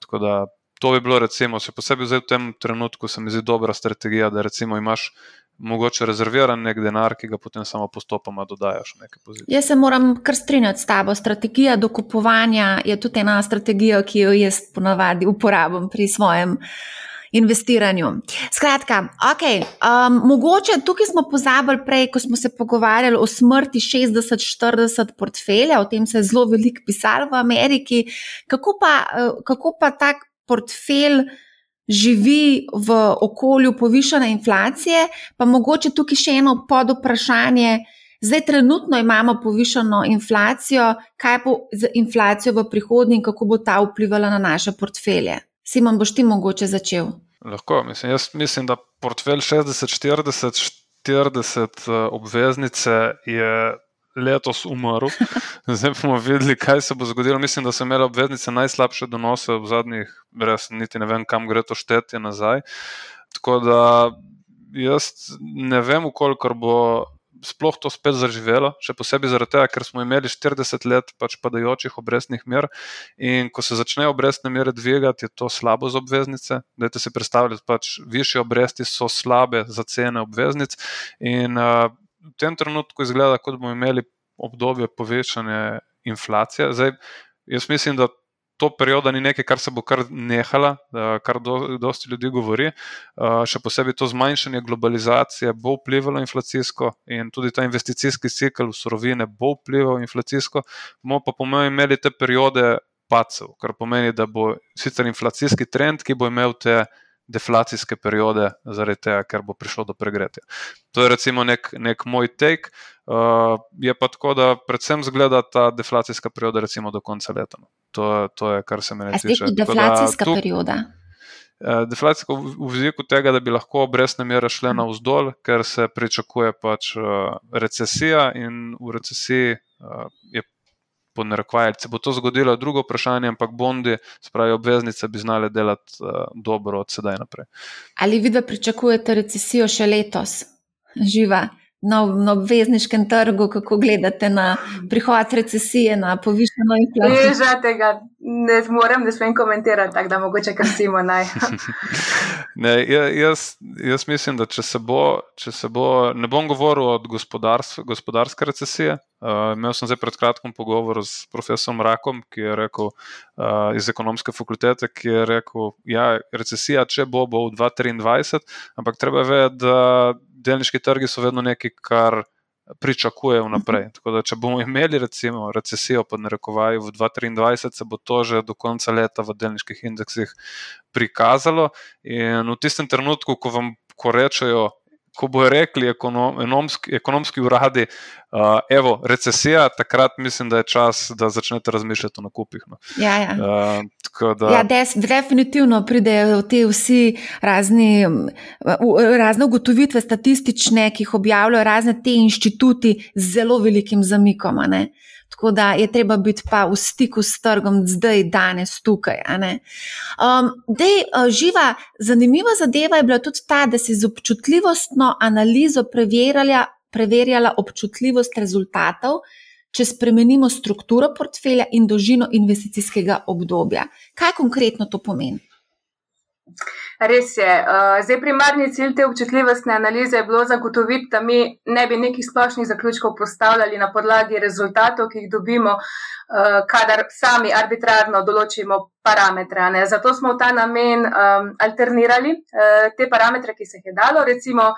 Tako da to bi bilo, recimo, še posebej v tem trenutku, se mi zdi dobra strategija, da recimo imaš. Mogoče rezerviran nek denar, ki ga potem samo postopoma dodajaš v neke pozicije. Jaz se moram kar strinjati s tabo. Strategija dokupovanja je tudi ena strategija, ki jo jaz ponavadi uporabljam pri svojem investiranju. Skratka, okay, um, mogoče tukaj smo pozabili prej, ko smo se pogovarjali o smrti 60-40 portfelja, o tem se je zelo veliko pisalo v Ameriki. Kako pa, uh, kako pa tak portfelj? Živi v okolju povišene inflacije, pa mogoče tukaj še eno pod vprašanje. Zdaj, trenutno imamo povišeno inflacijo, kaj bo z inflacijo v prihodnje in kako bo ta vplivala na naše portfelje? Simon, boš ti mogoče začel? Lahko. Mislim, jaz mislim, da portfelj 60-40, 40 obveznice je letos umrl. Zdaj bomo videli, kaj se bo zgodilo. Mislim, da so imeli obveznice najslabše donose v zadnjih, res niti ne vem, kam gre to štetje nazaj. Tako da jaz ne vem, koliko bo sploh to spet zaživelo, še posebej zaradi tega, ker smo imeli 40 let pač padajočih obrestnih mer in ko se začnejo obrestne mere dvigati, je to slabo za obveznice. Dajte si predstavljati, pač više obresti so slabe za cene obveznic in uh, v tem trenutku izgleda, kot bomo imeli obdobje povečanja inflacije. Zdaj, jaz mislim, da to perioda ni nekaj, kar se bo kar nehala, kar do, dosti ljudi govori. Še posebej to zmanjšanje globalizacije bo vplivalo inflacijsko in tudi ta investicijski cikl v surovine bo vplival inflacijsko. Bomo pa po mojem imeli te periode pacev, kar pomeni, da bo sicer inflacijski trend, ki bo imel te deflacijske periode, zaradi tega, ker bo prišlo do pregretja. To je recimo nek, nek moj take. Uh, je pa tako, da predvsem zgleda ta deflacijska perioda, recimo do konca leta. No. To, to je, kar se meni je deflacijska tuk, perioda? Uh, deflacijska v, v viziku tega, da bi lahko obrestne mere šle na vzdolj, ker se pričakuje pač uh, recesija in v recesiji uh, je pod narekovaji, se bo to zgodilo, drugo vprašanje, ampak bondi, spravi obveznice, bi znali delati uh, dobro od sedaj naprej. Ali vi, da pričakujete recesijo še letos, živa? Na, na obvezniškem trgu, kako gledate na prihod recesije, na povišeno inflacijo? Ne, že tega ne morem, da smem komentirati, tako da mogoče kar simo naj. ne, ja, jaz, jaz mislim, da če se bo, če se bo ne bom govoril od gospodarske recesije, Uh, imel sem zdaj pred kratkim pogovor s profesorom Rakom, ki je rekel uh, iz ekonomske fakultete, ki je rekel, da ja, recesija, če bo, bo v 2023, ampak treba vedeti, da delniški trgi so vedno nekaj, kar pričakujejo vnaprej. Tako da, če bomo imeli recimo recesijo pod narekovaji v 2023, se bo to že do konca leta v delniških indeksih prikazalo. In v tistem trenutku, ko vam ko rečejo, ko bojo rekli ekonomski, ekonomski uradi, uh, evo, recesija, takrat mislim, da je čas, da začnete razmišljati o nakupih. No. Ja, ja. Uh, da... ja des, definitivno pridejo te vsi razni, razne ugotovitve statistične, ki jih objavljajo razne te inštituti z zelo velikim zamikom. Tako da je treba biti pa v stiku s trgom, zdaj, danes, tukaj. Um, dej, uh, živa, zanimiva zadeva je bila tudi ta, da si z občutljivostno analizo preverjala, preverjala občutljivost rezultatov, če spremenimo strukturo portfelja in dolžino investicijskega obdobja. Kaj konkretno to pomeni? Res je. Uh, zdaj, primarni cilj te občutljivostne analize je bilo zagotoviti, da mi ne bi nekih splošnih zaključkov postavljali na podlagi rezultatov, ki jih dobimo, uh, kadar sami arbitrarno določimo parametre. Ne. Zato smo v ta namen um, alternirali uh, te parametre, ki se jih je dalo, recimo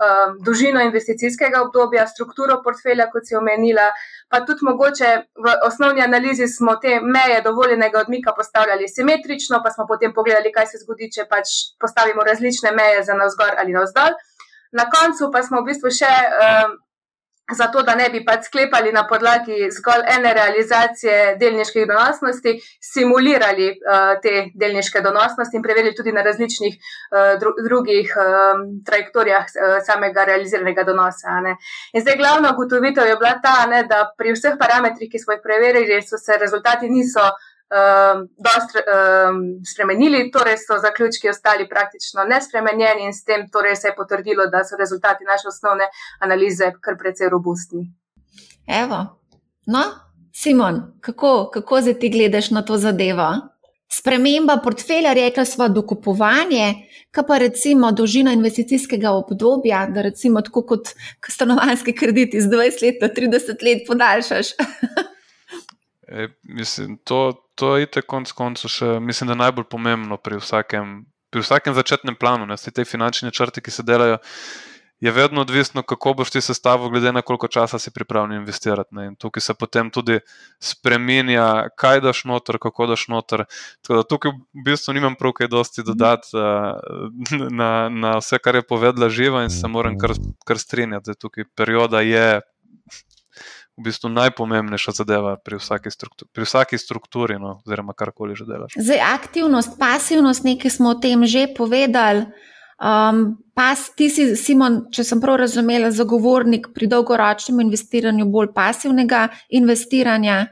um, dolžino investicijskega obdobja, strukturo portfelja, kot si omenila pa tudi mogoče v osnovni analizi smo te meje dovoljenega odmika postavljali simetrično, pa smo potem pogledali, kaj se zgodi, če pač postavimo različne meje za navzgor ali navzdol. Na koncu pa smo v bistvu še um, zato, da ne bi pač sklepali na podlagi zgolj ene realizacije delniških donosnosti, simulirali uh, te delniške donosnosti in preverili tudi na različnih uh, dru drugih um, trajektorijah uh, samega realiziranega donosa. Ne. In zdaj glavna ugotovitev je bila ta, ne, da pri vseh parametrih, ki smo jih preverili, so se rezultati niso um, dost um, spremenili, torej so zaključki ostali praktično nespremenjeni in s tem torej se je potrdilo, da so rezultati naše osnovne analize kar precej robustni. Evo, no, Simon, kako, kako zdaj ti gledaš na to zadevo? Sprememba portfelja, rekla smo, dokupovanje, kaj pa recimo dolžina investicijskega obdobja, da recimo tako kot stanovanski kredit iz 20 let na 30 let podaljšaš. e, mislim, to, to je itek konc koncev še, mislim, da najbolj pomembno pri vsakem, pri vsakem začetnem planu, ne, te finančne črte, ki se delajo. Je vedno odvisno, kako boš ti sestavil, glede na koliko časa si pripravljen investirati. Ne. In tukaj se potem tudi spremenja, kaj daš noter, kako daš noter. Da, tukaj v bistvu nimam prav kaj dosti dodati uh, na, na vse, kar je povedala živa, in se moram kar, kar strinjati, tukaj perioda je v bistvu najpomembnejša zadeva pri vsaki, struktu, pri vsaki strukturi, no, oziroma karkoli že delaš. Zdaj, aktivnost, pasivnost, nekaj smo o tem že povedali. Um, pas, ti si, Simon, če sem prav razumela, zagovornik pri dolgoročnem investiranju bolj pasivnega investiranja,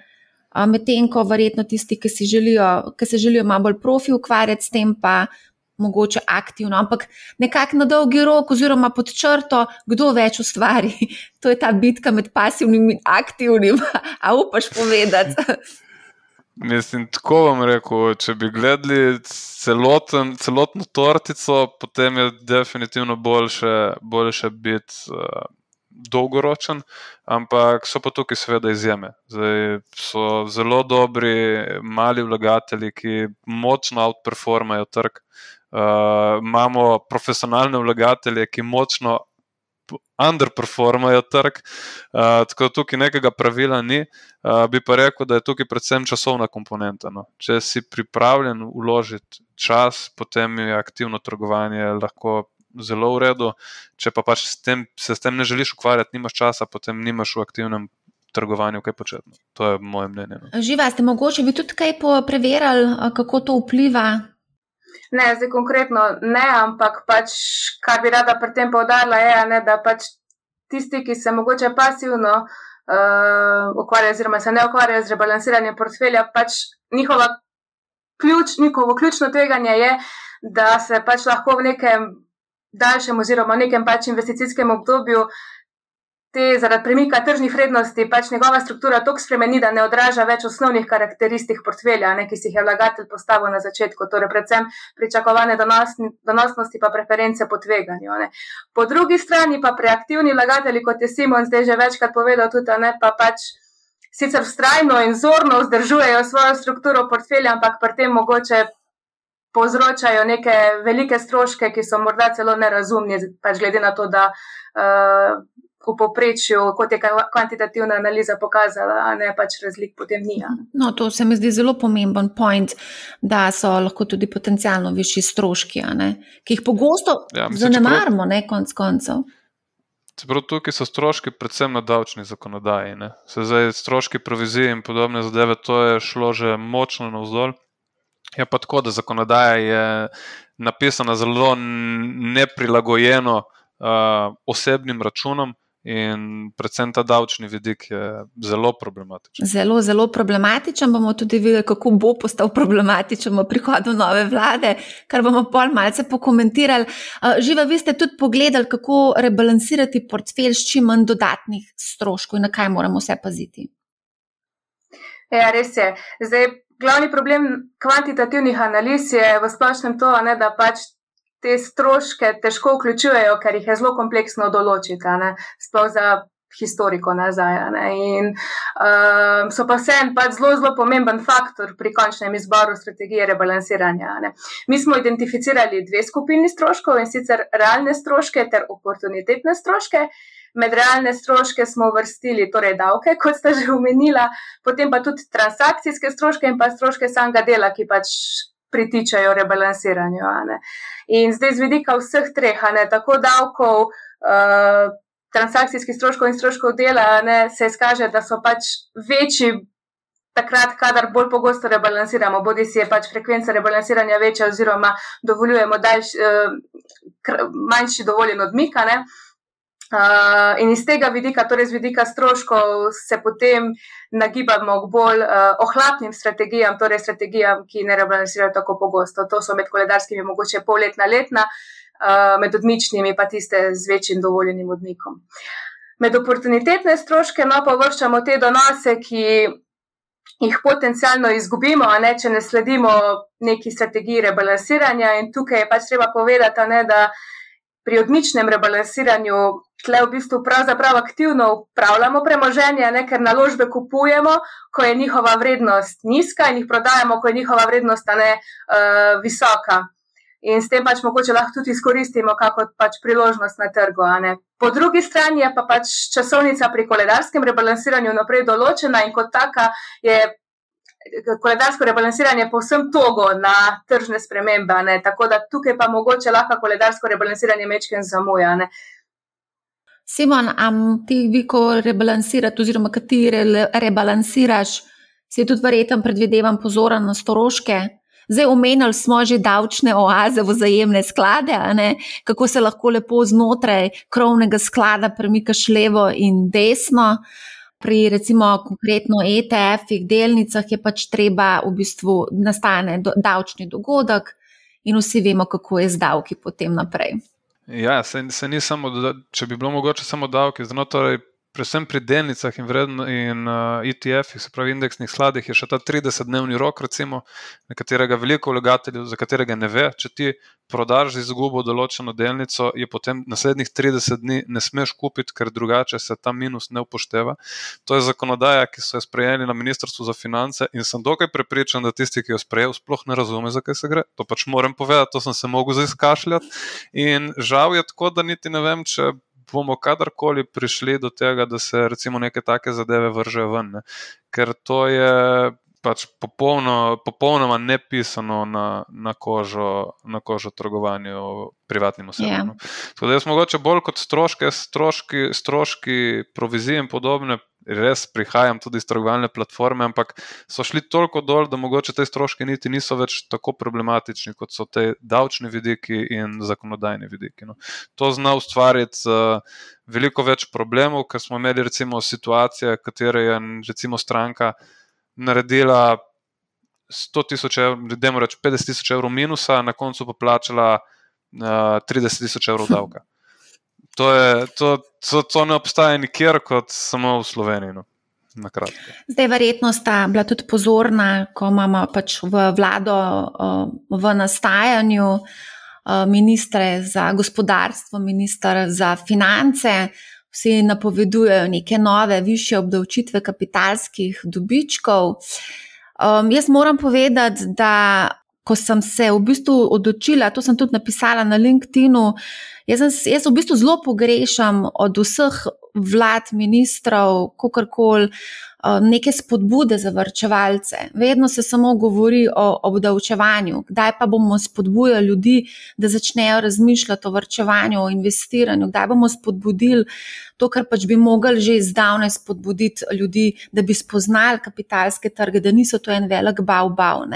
um, medtem ko verjetno tisti, ki, želijo, ki se želijo malo bolj profi ukvarjati s tem, pa mogoče aktivno, ampak nekako na dolgi rok, oziroma pod črto, kdo več ustvari. To je ta bitka med pasivnim in aktivnim. A upaš povedati? Mislim, tako vam rekel, če bi gledali celoten, celotno tortico, potem je definitivno boljše, boljše biti uh, dolgoročen, ampak so pa tukaj seveda izjeme. Zdaj, so zelo dobri mali vlagatelji, ki močno outperformajo trg. Uh, imamo profesionalne vlagatelje, ki močno underperformajo trg, uh, tako da tukaj nekega pravila ni. Uh, bi pa rekel, da je tukaj predvsem časovna komponenta. No. Če si pripravljen uložiti čas, potem je aktivno trgovanje lahko zelo v redu. Če pa pač s tem, se s tem ne želiš ukvarjati, nimaš časa, potem nimaš v aktivnem. Trgovanju, kaj početi. No. To je moje mnenje. No. Živa, ste mogoče bi tudi kaj preverjali, kako to vpliva Ne, zdaj konkretno ne, ampak pač, kar bi rada pri tem povdarila, je, ne, da pač tisti, ki se mogoče pasivno uh, ukvarjajo, oziroma se ne ukvarjajo z rebalansiranjem portfelja, pač njihova ključ, njihovo ključno tveganje je, da se pač lahko v nekem daljšem oziroma v nekem pač investicijskem obdobju uh, te zaradi premika tržnih vrednosti pač njegova struktura tako spremeni, da ne odraža več osnovnih karakteristik portfelja, ne, ki si jih je vlagatelj postavil na začetku, torej predvsem pričakovane donosni, donosnosti pa preference po tveganju. Ne. Po drugi strani pa preaktivni vlagatelji, kot je Simon zdaj že večkrat povedal, tudi ne pa pač. Sicer vztrajno in zorno vzdržujejo svojo strukturo portfelja, ampak pri tem mogoče povzročajo neke velike stroške, ki so morda celo nerazumni, pač glede na to, da uh, v povprečju, kot je kvantitativna analiza pokazala, a ne pač razlik potem ni. No, to se mi zdi zelo pomemben point, da so lahko tudi potencialno višji stroški, ki jih pogosto ja, zanemarimo, ne konc koncev. Prav tukaj so stroški, predvsem na davčni zakonodaji. Ne. Se zdaj stroški provizije in podobne zadeve, to je šlo že močno navzdol. Je pa tako, da zakonodaja je napisana zelo neprilagojeno uh, osebnim računom, In predvsem ta davčni vidik je zelo problematičen. Zelo, zelo problematičen. Bomo tudi videli, kako bo postal problematičen v prihodu nove vlade, kar bomo pol malce pokomentirali. Živa, vi ste tudi pogledali, kako rebalansirati portfelj s čim manj dodatnih stroškov in na kaj moramo vse paziti. Ja, res je. Zdaj, glavni problem kvantitativnih analiz je v splošnem to, ne, da pač te stroške težko vključujejo, ker jih je zelo kompleksno določiti, sploh za historiko nazaj. In um, so pa vseeno pač zelo, zelo pomemben faktor pri končnem izboru strategije rebalansiranja. Ne. Mi smo identificirali dve skupini stroškov in sicer realne stroške ter oportunitetne stroške. Med realne stroške smo vrstili torej davke, kot ste že omenila, potem pa tudi transakcijske stroške in pa stroške samega dela, ki pač pritičajo rebalansiranju. In zdaj z vidika vseh treh, ne, tako davkov, uh, transakcijskih stroškov in stroškov dela, ne, se izkaže, da so pač večji. Takrat, kadar bolj pogosto rebalansiramo, bodi si je pač frekvenca rebalansiranja večja, oziroma dovoljujemo daljš, eh, manjši dovoljen odmik, Uh, in iz tega vidika, torej z vidika stroškov, se potem nagibamo k bolj uh, ohlapnim strategijam, torej strategijam, ki ne rebalansirajo tako pogosto. To so med koledarskimi mogoče polletna, letna, uh, med odmičnimi pa tiste z večjim dovoljenim odmikom. Med oportunitetne stroške no, pa vrščamo te donose, ki jih potencialno izgubimo, ne, če ne sledimo neki strategiji rebalansiranja. In tukaj je pač treba povedati, ne, da pri odmičnem rebalansiranju tle v bistvu pravzaprav aktivno upravljamo premoženje, ne, ker naložbe kupujemo, ko je njihova vrednost nizka in jih prodajamo, ko je njihova vrednost ne, uh, visoka. In s tem pač mogoče lahko tudi izkoristimo kako pač priložnost na trgu. Po drugi strani je pa pač časovnica pri koledarskem rebalansiranju naprej določena in kot taka je koledarsko rebalansiranje povsem togo na tržne spremembe. Tako da tukaj pa mogoče lahko koledarsko rebalansiranje mečken zamuja. Ne? Simon, am ti vi, ko rebalansirate, oziroma kateri rebalansiraš, si tudi verjetno predvidevam pozoren na stroške. Zdaj, omenjali smo že davčne oaze, vzajemne sklade, kako se lahko lepo znotraj krovnega sklada premikaš levo in desno. Pri recimo konkretno ETF-ih, delnicah je pač treba, v bistvu nastane do, davčni dogodek in vsi vemo, kako je z davki potem naprej. Ja, se, se ni samo, če bi bilo mogoče samo davki, znotraj predvsem pri delnicah in, in uh, ETF-ih, se pravi indeksnih skladih, je še ta 30-dnevni rok, recimo, na katerega veliko vlagateljev, za katerega ne ve. Če ti prodaš izgubo določeno delnico, je potem naslednjih 30 dni ne smeš kupiti, ker drugače se ta minus ne upošteva. To je zakonodaja, ki so jo sprejeli na Ministrstvu za finance in sem dokaj prepričan, da tisti, ki jo sprejel, sploh ne razume, zakaj se gre. To pač moram povedati, to sem se mogel zdaj izkašljati. In žal je tako, da niti ne vem, če bomo kadarkoli prišli do tega, da se recimo neke take zadeve vržejo ven. Ne? Ker to je pač popolno, popolnoma nepisano na, na, kožo, na kožo trgovanju privatnim osebam. Yeah. No. Tako da jaz mogoče bolj kot stroške, stroški, stroški provizije in podobne res prihajam tudi iz trgovalne platforme, ampak so šli toliko dol, da mogoče te stroške niti niso več tako problematični, kot so te davčni vidiki in zakonodajni vidiki. No. To zna ustvariti uh, veliko več problemov, ker smo imeli recimo situacije, katere je recimo stranka naredila 100 tisoč evrov, da ne rečem 50 tisoč evrov minusa, na koncu pa plačala uh, 30 tisoč evrov davka. To, je, to, to, to ne obstaja nikjer, kot samo v Sloveniji. No. Zdaj, verjetno sta bila tudi pozorna, ko imamo pač v vlado v nastajanju ministre za gospodarstvo, ministr za finance. Vsi napovedujejo neke nove, više obdavčitve kapitalskih dobičkov. Um, jaz moram povedati, da ko sem se v bistvu odločila, to sem tudi napisala na LinkedIn-u, jaz, jaz v bistvu zelo pogrešam od vseh vlad, ministrov, kakorkoli. Um, neke spodbude za vrčevalce. Vedno se samo govori o obdavčevanju, kdaj pa bomo spodbujali ljudi, da začnejo razmišljati o vrčevanju, o investiranju, kdaj bomo spodbudili to, kar pač bi mogli že zdavnaj spodbuditi ljudi, da bi spoznali kapitalske trge, da niso to en velik bav-bav.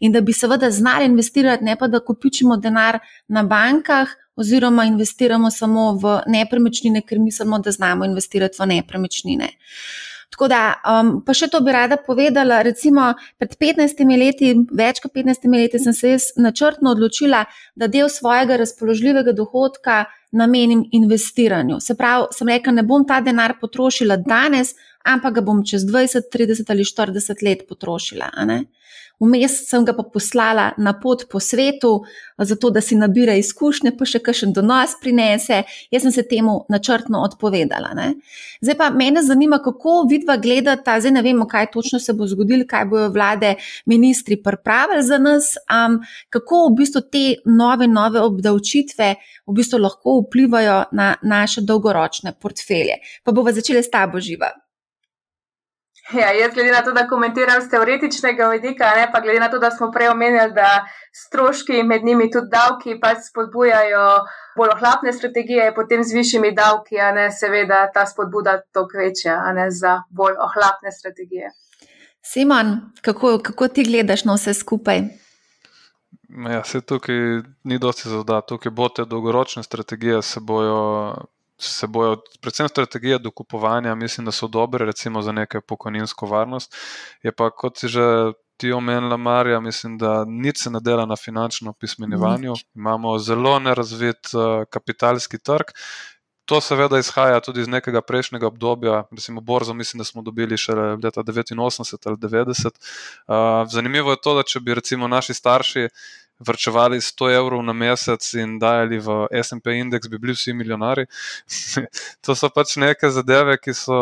In da bi seveda znali investirati, ne pa da kupičimo denar na bankah. Oziroma, investiramo samo v nepremičnine, ker mislimo, da znamo investirati v nepremičnine. Uh, Tako da, um, pa še to bi rada povedala. Recimo, pred 15 leti, več kot 15 leti, sem se jaz načrtno odločila, da del svojega razpoložljivega dohodka namenim investiranju. Se pravi, sem rekla, ne bom ta denar potrošila danes, ampak ga bom čez 20, 30 ali 40 let potrošila. Vmes sem ga pa poslala na pot po svetu, zato da si nabira izkušnje, pa še kakšen donos prinese. Jaz sem se temu načrtno odpovedala. Ne. Zdaj pa mene zanima, kako vidva gledata, zdaj ne vemo, kaj točno se bo zgodilo, kaj bojo vlade, ministri pripravili za nas, um, kako v bistvu te nove, nove obdavčitve v bistvu lahko vplivajo na naše dolgoročne portfelje. Pa bomo začeli s tabo živa. Ja, jaz, glede na to, da komentiram z teoretičnega vidika, ne pa glede na to, da smo prej omenjali, da stroški med njimi tudi davki pač spodbujajo bolj ohlapne strategije, potem z višjimi davki, a ne seveda ta spodbuda toliko večja, a ne za bolj ohlapne strategije. Simon, kako, kako ti gledaš na vse skupaj? Ja, se tukaj ni dosti zaudati, tukaj bo te dolgoročne strategije se bojo se bojo, predvsem strategije dokupovanja, mislim, da so dobre, recimo za neko pokojninsko varnost. Je pa, kot si že ti omenila, Marja, mislim, da nič se ne dela na finančnem pismenjevanju. Imamo zelo nerazvit uh, kapitalski trg. To seveda izhaja tudi iz nekega prejšnjega obdobja, recimo Borzo, mislim, da smo dobili še leta 89 ali 90. Uh, zanimivo je to, da če bi recimo naši starši vrčevali 100 evrov na mesec in dajali v SP indeks, bi bili vsi milijonari. to so pač neke zadeve, ki so,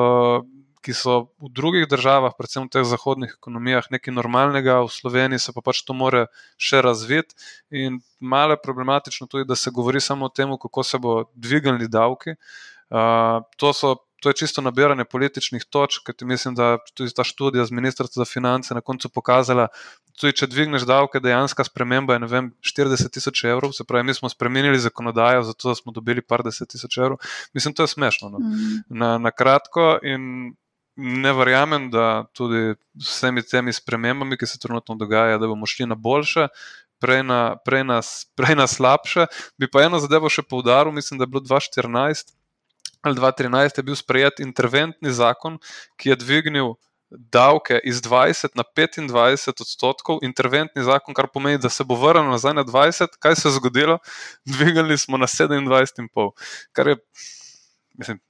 ki so v drugih državah, predvsem v teh zahodnih ekonomijah, nekaj normalnega, v Sloveniji se pa pač to more še razviti. In malo je problematično tudi, da se govori samo o tem, kako se bo dvignili davki. Uh, to so to je čisto nabiranje političnih točk, ker mislim, da tudi ta študija z Ministrstva za finance na koncu pokazala, tudi če dvigneš davke, dejansko sprememba je vem, 40 tisoč evrov, se pravi, mi smo spremenili zakonodajo, zato da smo dobili par deset tisoč evrov. Mislim, to je smešno. No. Mm. Na, na kratko in ne verjamem, da tudi s vsemi temi spremembami, ki se trenutno dogajajo, da bomo šli na boljše. Prej na, prej, na, prej na slabše. Bi pa eno zadevo še poudaril, mislim, da je bilo 2014 ali 2013 je bil sprejet interventni zakon, ki je dvignil davke iz 20 na 25 odstotkov, interventni zakon, kar pomeni, da se bo vrnil nazaj na 20. Kaj se je zgodilo? Dvigali smo na 27,5, kar je, mislim,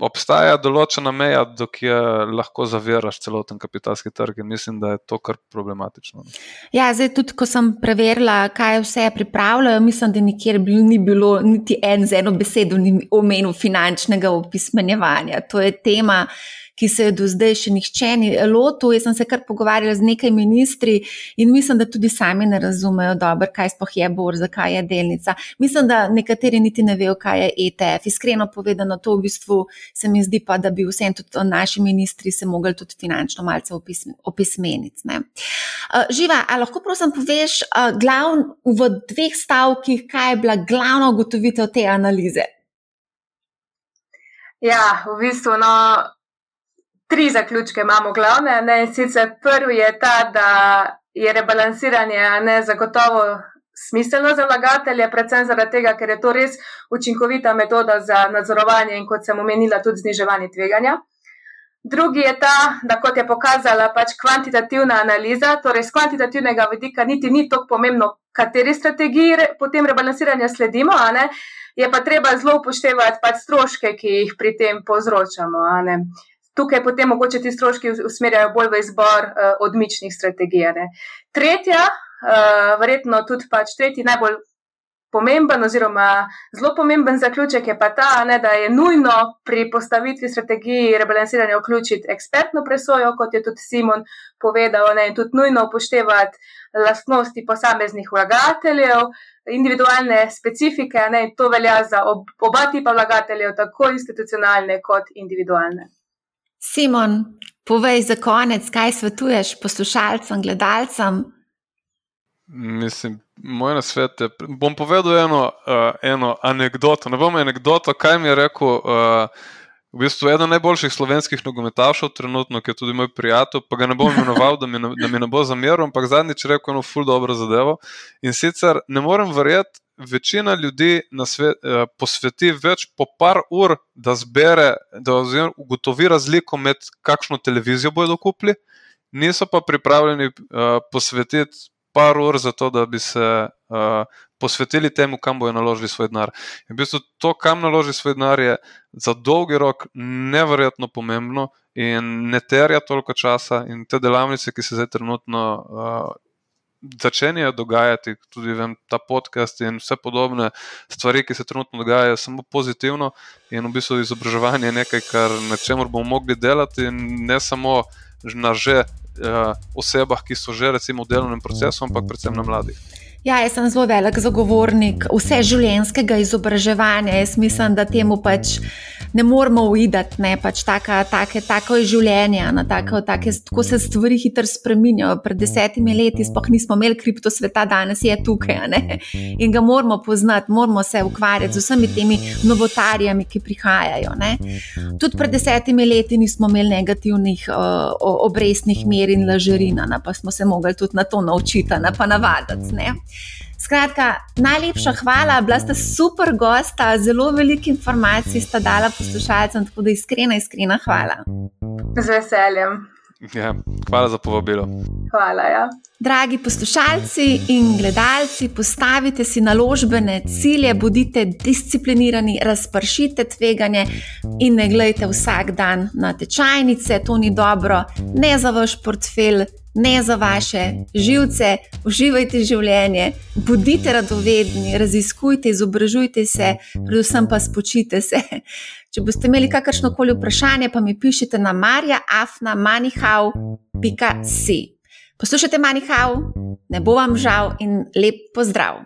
obstaja določena meja, dokjer lahko zaviraš celoten kapitalski trg, in mislim, da je to kar problematično. No. Ja, zdaj, tudi ko sem preverila, kaj vse pripravljajo, mislim, da nikjer ni bilo niti en z eno besedo omenil finančnega opismenjevanja. To je tema ki se je do zdaj še nihče ni lotil. Jaz sem se kar pogovarjala z nekaj ministri in mislim, da tudi sami ne razumejo dobro, kaj sploh je borza, kaj je delnica. Mislim, da nekateri niti ne vejo, kaj je ETF. Iskreno povedano, to v bistvu se mi zdi pa, da bi vsem tudi naši ministri se mogli tudi finančno malce opismeniti. Uh, živa, a lahko prosim poveš uh, glavn, v dveh stavkih, kaj je bila glavna ugotovitev te analize? Ja, v bistvu, no, tri zaključke imamo glavne. Ne? Sicer prvi je ta, da je rebalansiranje ne zagotovo smiselno za vlagatelje, predvsem zaradi tega, ker je to res učinkovita metoda za nadzorovanje in kot sem omenila, tudi zniževanje tveganja. Drugi je ta, da kot je pokazala pač kvantitativna analiza, torej z kvantitativnega vidika niti ni tako pomembno, kateri strategiji potem rebalansiranja sledimo, je pa treba zelo upoštevati pač stroške, ki jih pri tem povzročamo tukaj potem mogoče ti stroški usmerjajo bolj v izbor uh, odmičnih strategij. Ne. Tretja, uh, verjetno tudi pač tretji najbolj pomemben oziroma zelo pomemben zaključek je pa ta, ne, da je nujno pri postavitvi strategiji rebalansiranja vključiti ekspertno presojo, kot je tudi Simon povedal, ne, in tudi nujno upoštevati lastnosti posameznih vlagateljev. Individualne specifike, ne, to velja za ob, oba tipa vlagateljev, tako institucionalne kot individualne. Simon, povej za konec, kaj svetuješ poslušalcem, gledalcem. Mislim, moj nasvet je, bom povedal eno, uh, eno anegdoto. Ne bom anegdoto, kaj mi je rekel. Uh, V bistvu eden najboljših slovenskih nogometašov, trenutno, ki je tudi moj prijatelj, pa ga ne bom imenoval, da mi ne, da mi ne bo zameril, ampak zadnjič rekel eno ful dobro zadevo. In sicer ne morem verjeti, večina ljudi svet, eh, posveti več po par ur, da zbere, da ugotovi razliko med kakšno televizijo bodo kupili, niso pa pripravljeni eh, posvetiti par ur za to, da bi se eh, posvetili temu, kam bodo naložili svoj denar. In v bistvu to, kam naloži svoj denar, je za dolgi rok neverjetno pomembno. In ne terja toliko časa, in te delavnice, ki se zdaj trenutno uh, začenjajo dogajati, tudi vem, ta podcast in vse podobne stvari, ki se trenutno dogajajo, samo pozitivno. In v bistvu izobraževanje je nekaj, kar na čemer bomo mogli delati, in ne samo na že uh, osebah, ki so že recimo v delovnem procesu, ampak predvsem na mladih. Ja, jaz sem zelo velik zagovornik vse življenjskega izobraževanja. Jaz mislim, da temu pač ne moramo uidati, ne pač taka, take, tako je življenje, na tako, take, tako se stvari hitro spremenjajo. Pred desetimi leti sploh nismo imeli kripto sveta, danes je tukaj ne? in ga moramo poznati, moramo se ukvarjati z vsemi temi novotarjami, ki prihajajo. Ne? Tudi pred desetimi leti nismo imeli negativnih uh, obrestnih mer in lažerina, pa smo se mogli tudi na to naučiti, pa navaditi. Skratka, najlepša hvala, bila ste super gosta, zelo veliko informacij ste dala poslušalcem, tako da iskrena, iskrena hvala. Z veseljem. Ja, hvala za povabilo. Hvala. Ja. Dragi poslušalci in gledalci, postavite si naložbene cilje, bodite disciplinirani, razpršite tveganje in ne gledajte vsak dan na tečajnice, to ni dobro, ne za vaš portfelj ne za vaše živce, uživajte življenje, bodite radovedni, raziskujte, izobražujte se, predvsem pa spočite se. Če boste imeli kakršno koli vprašanje, pa mi pišite na marjaafna.manihau.si. Poslušajte Manihau, ne bo vam žal in lep pozdrav!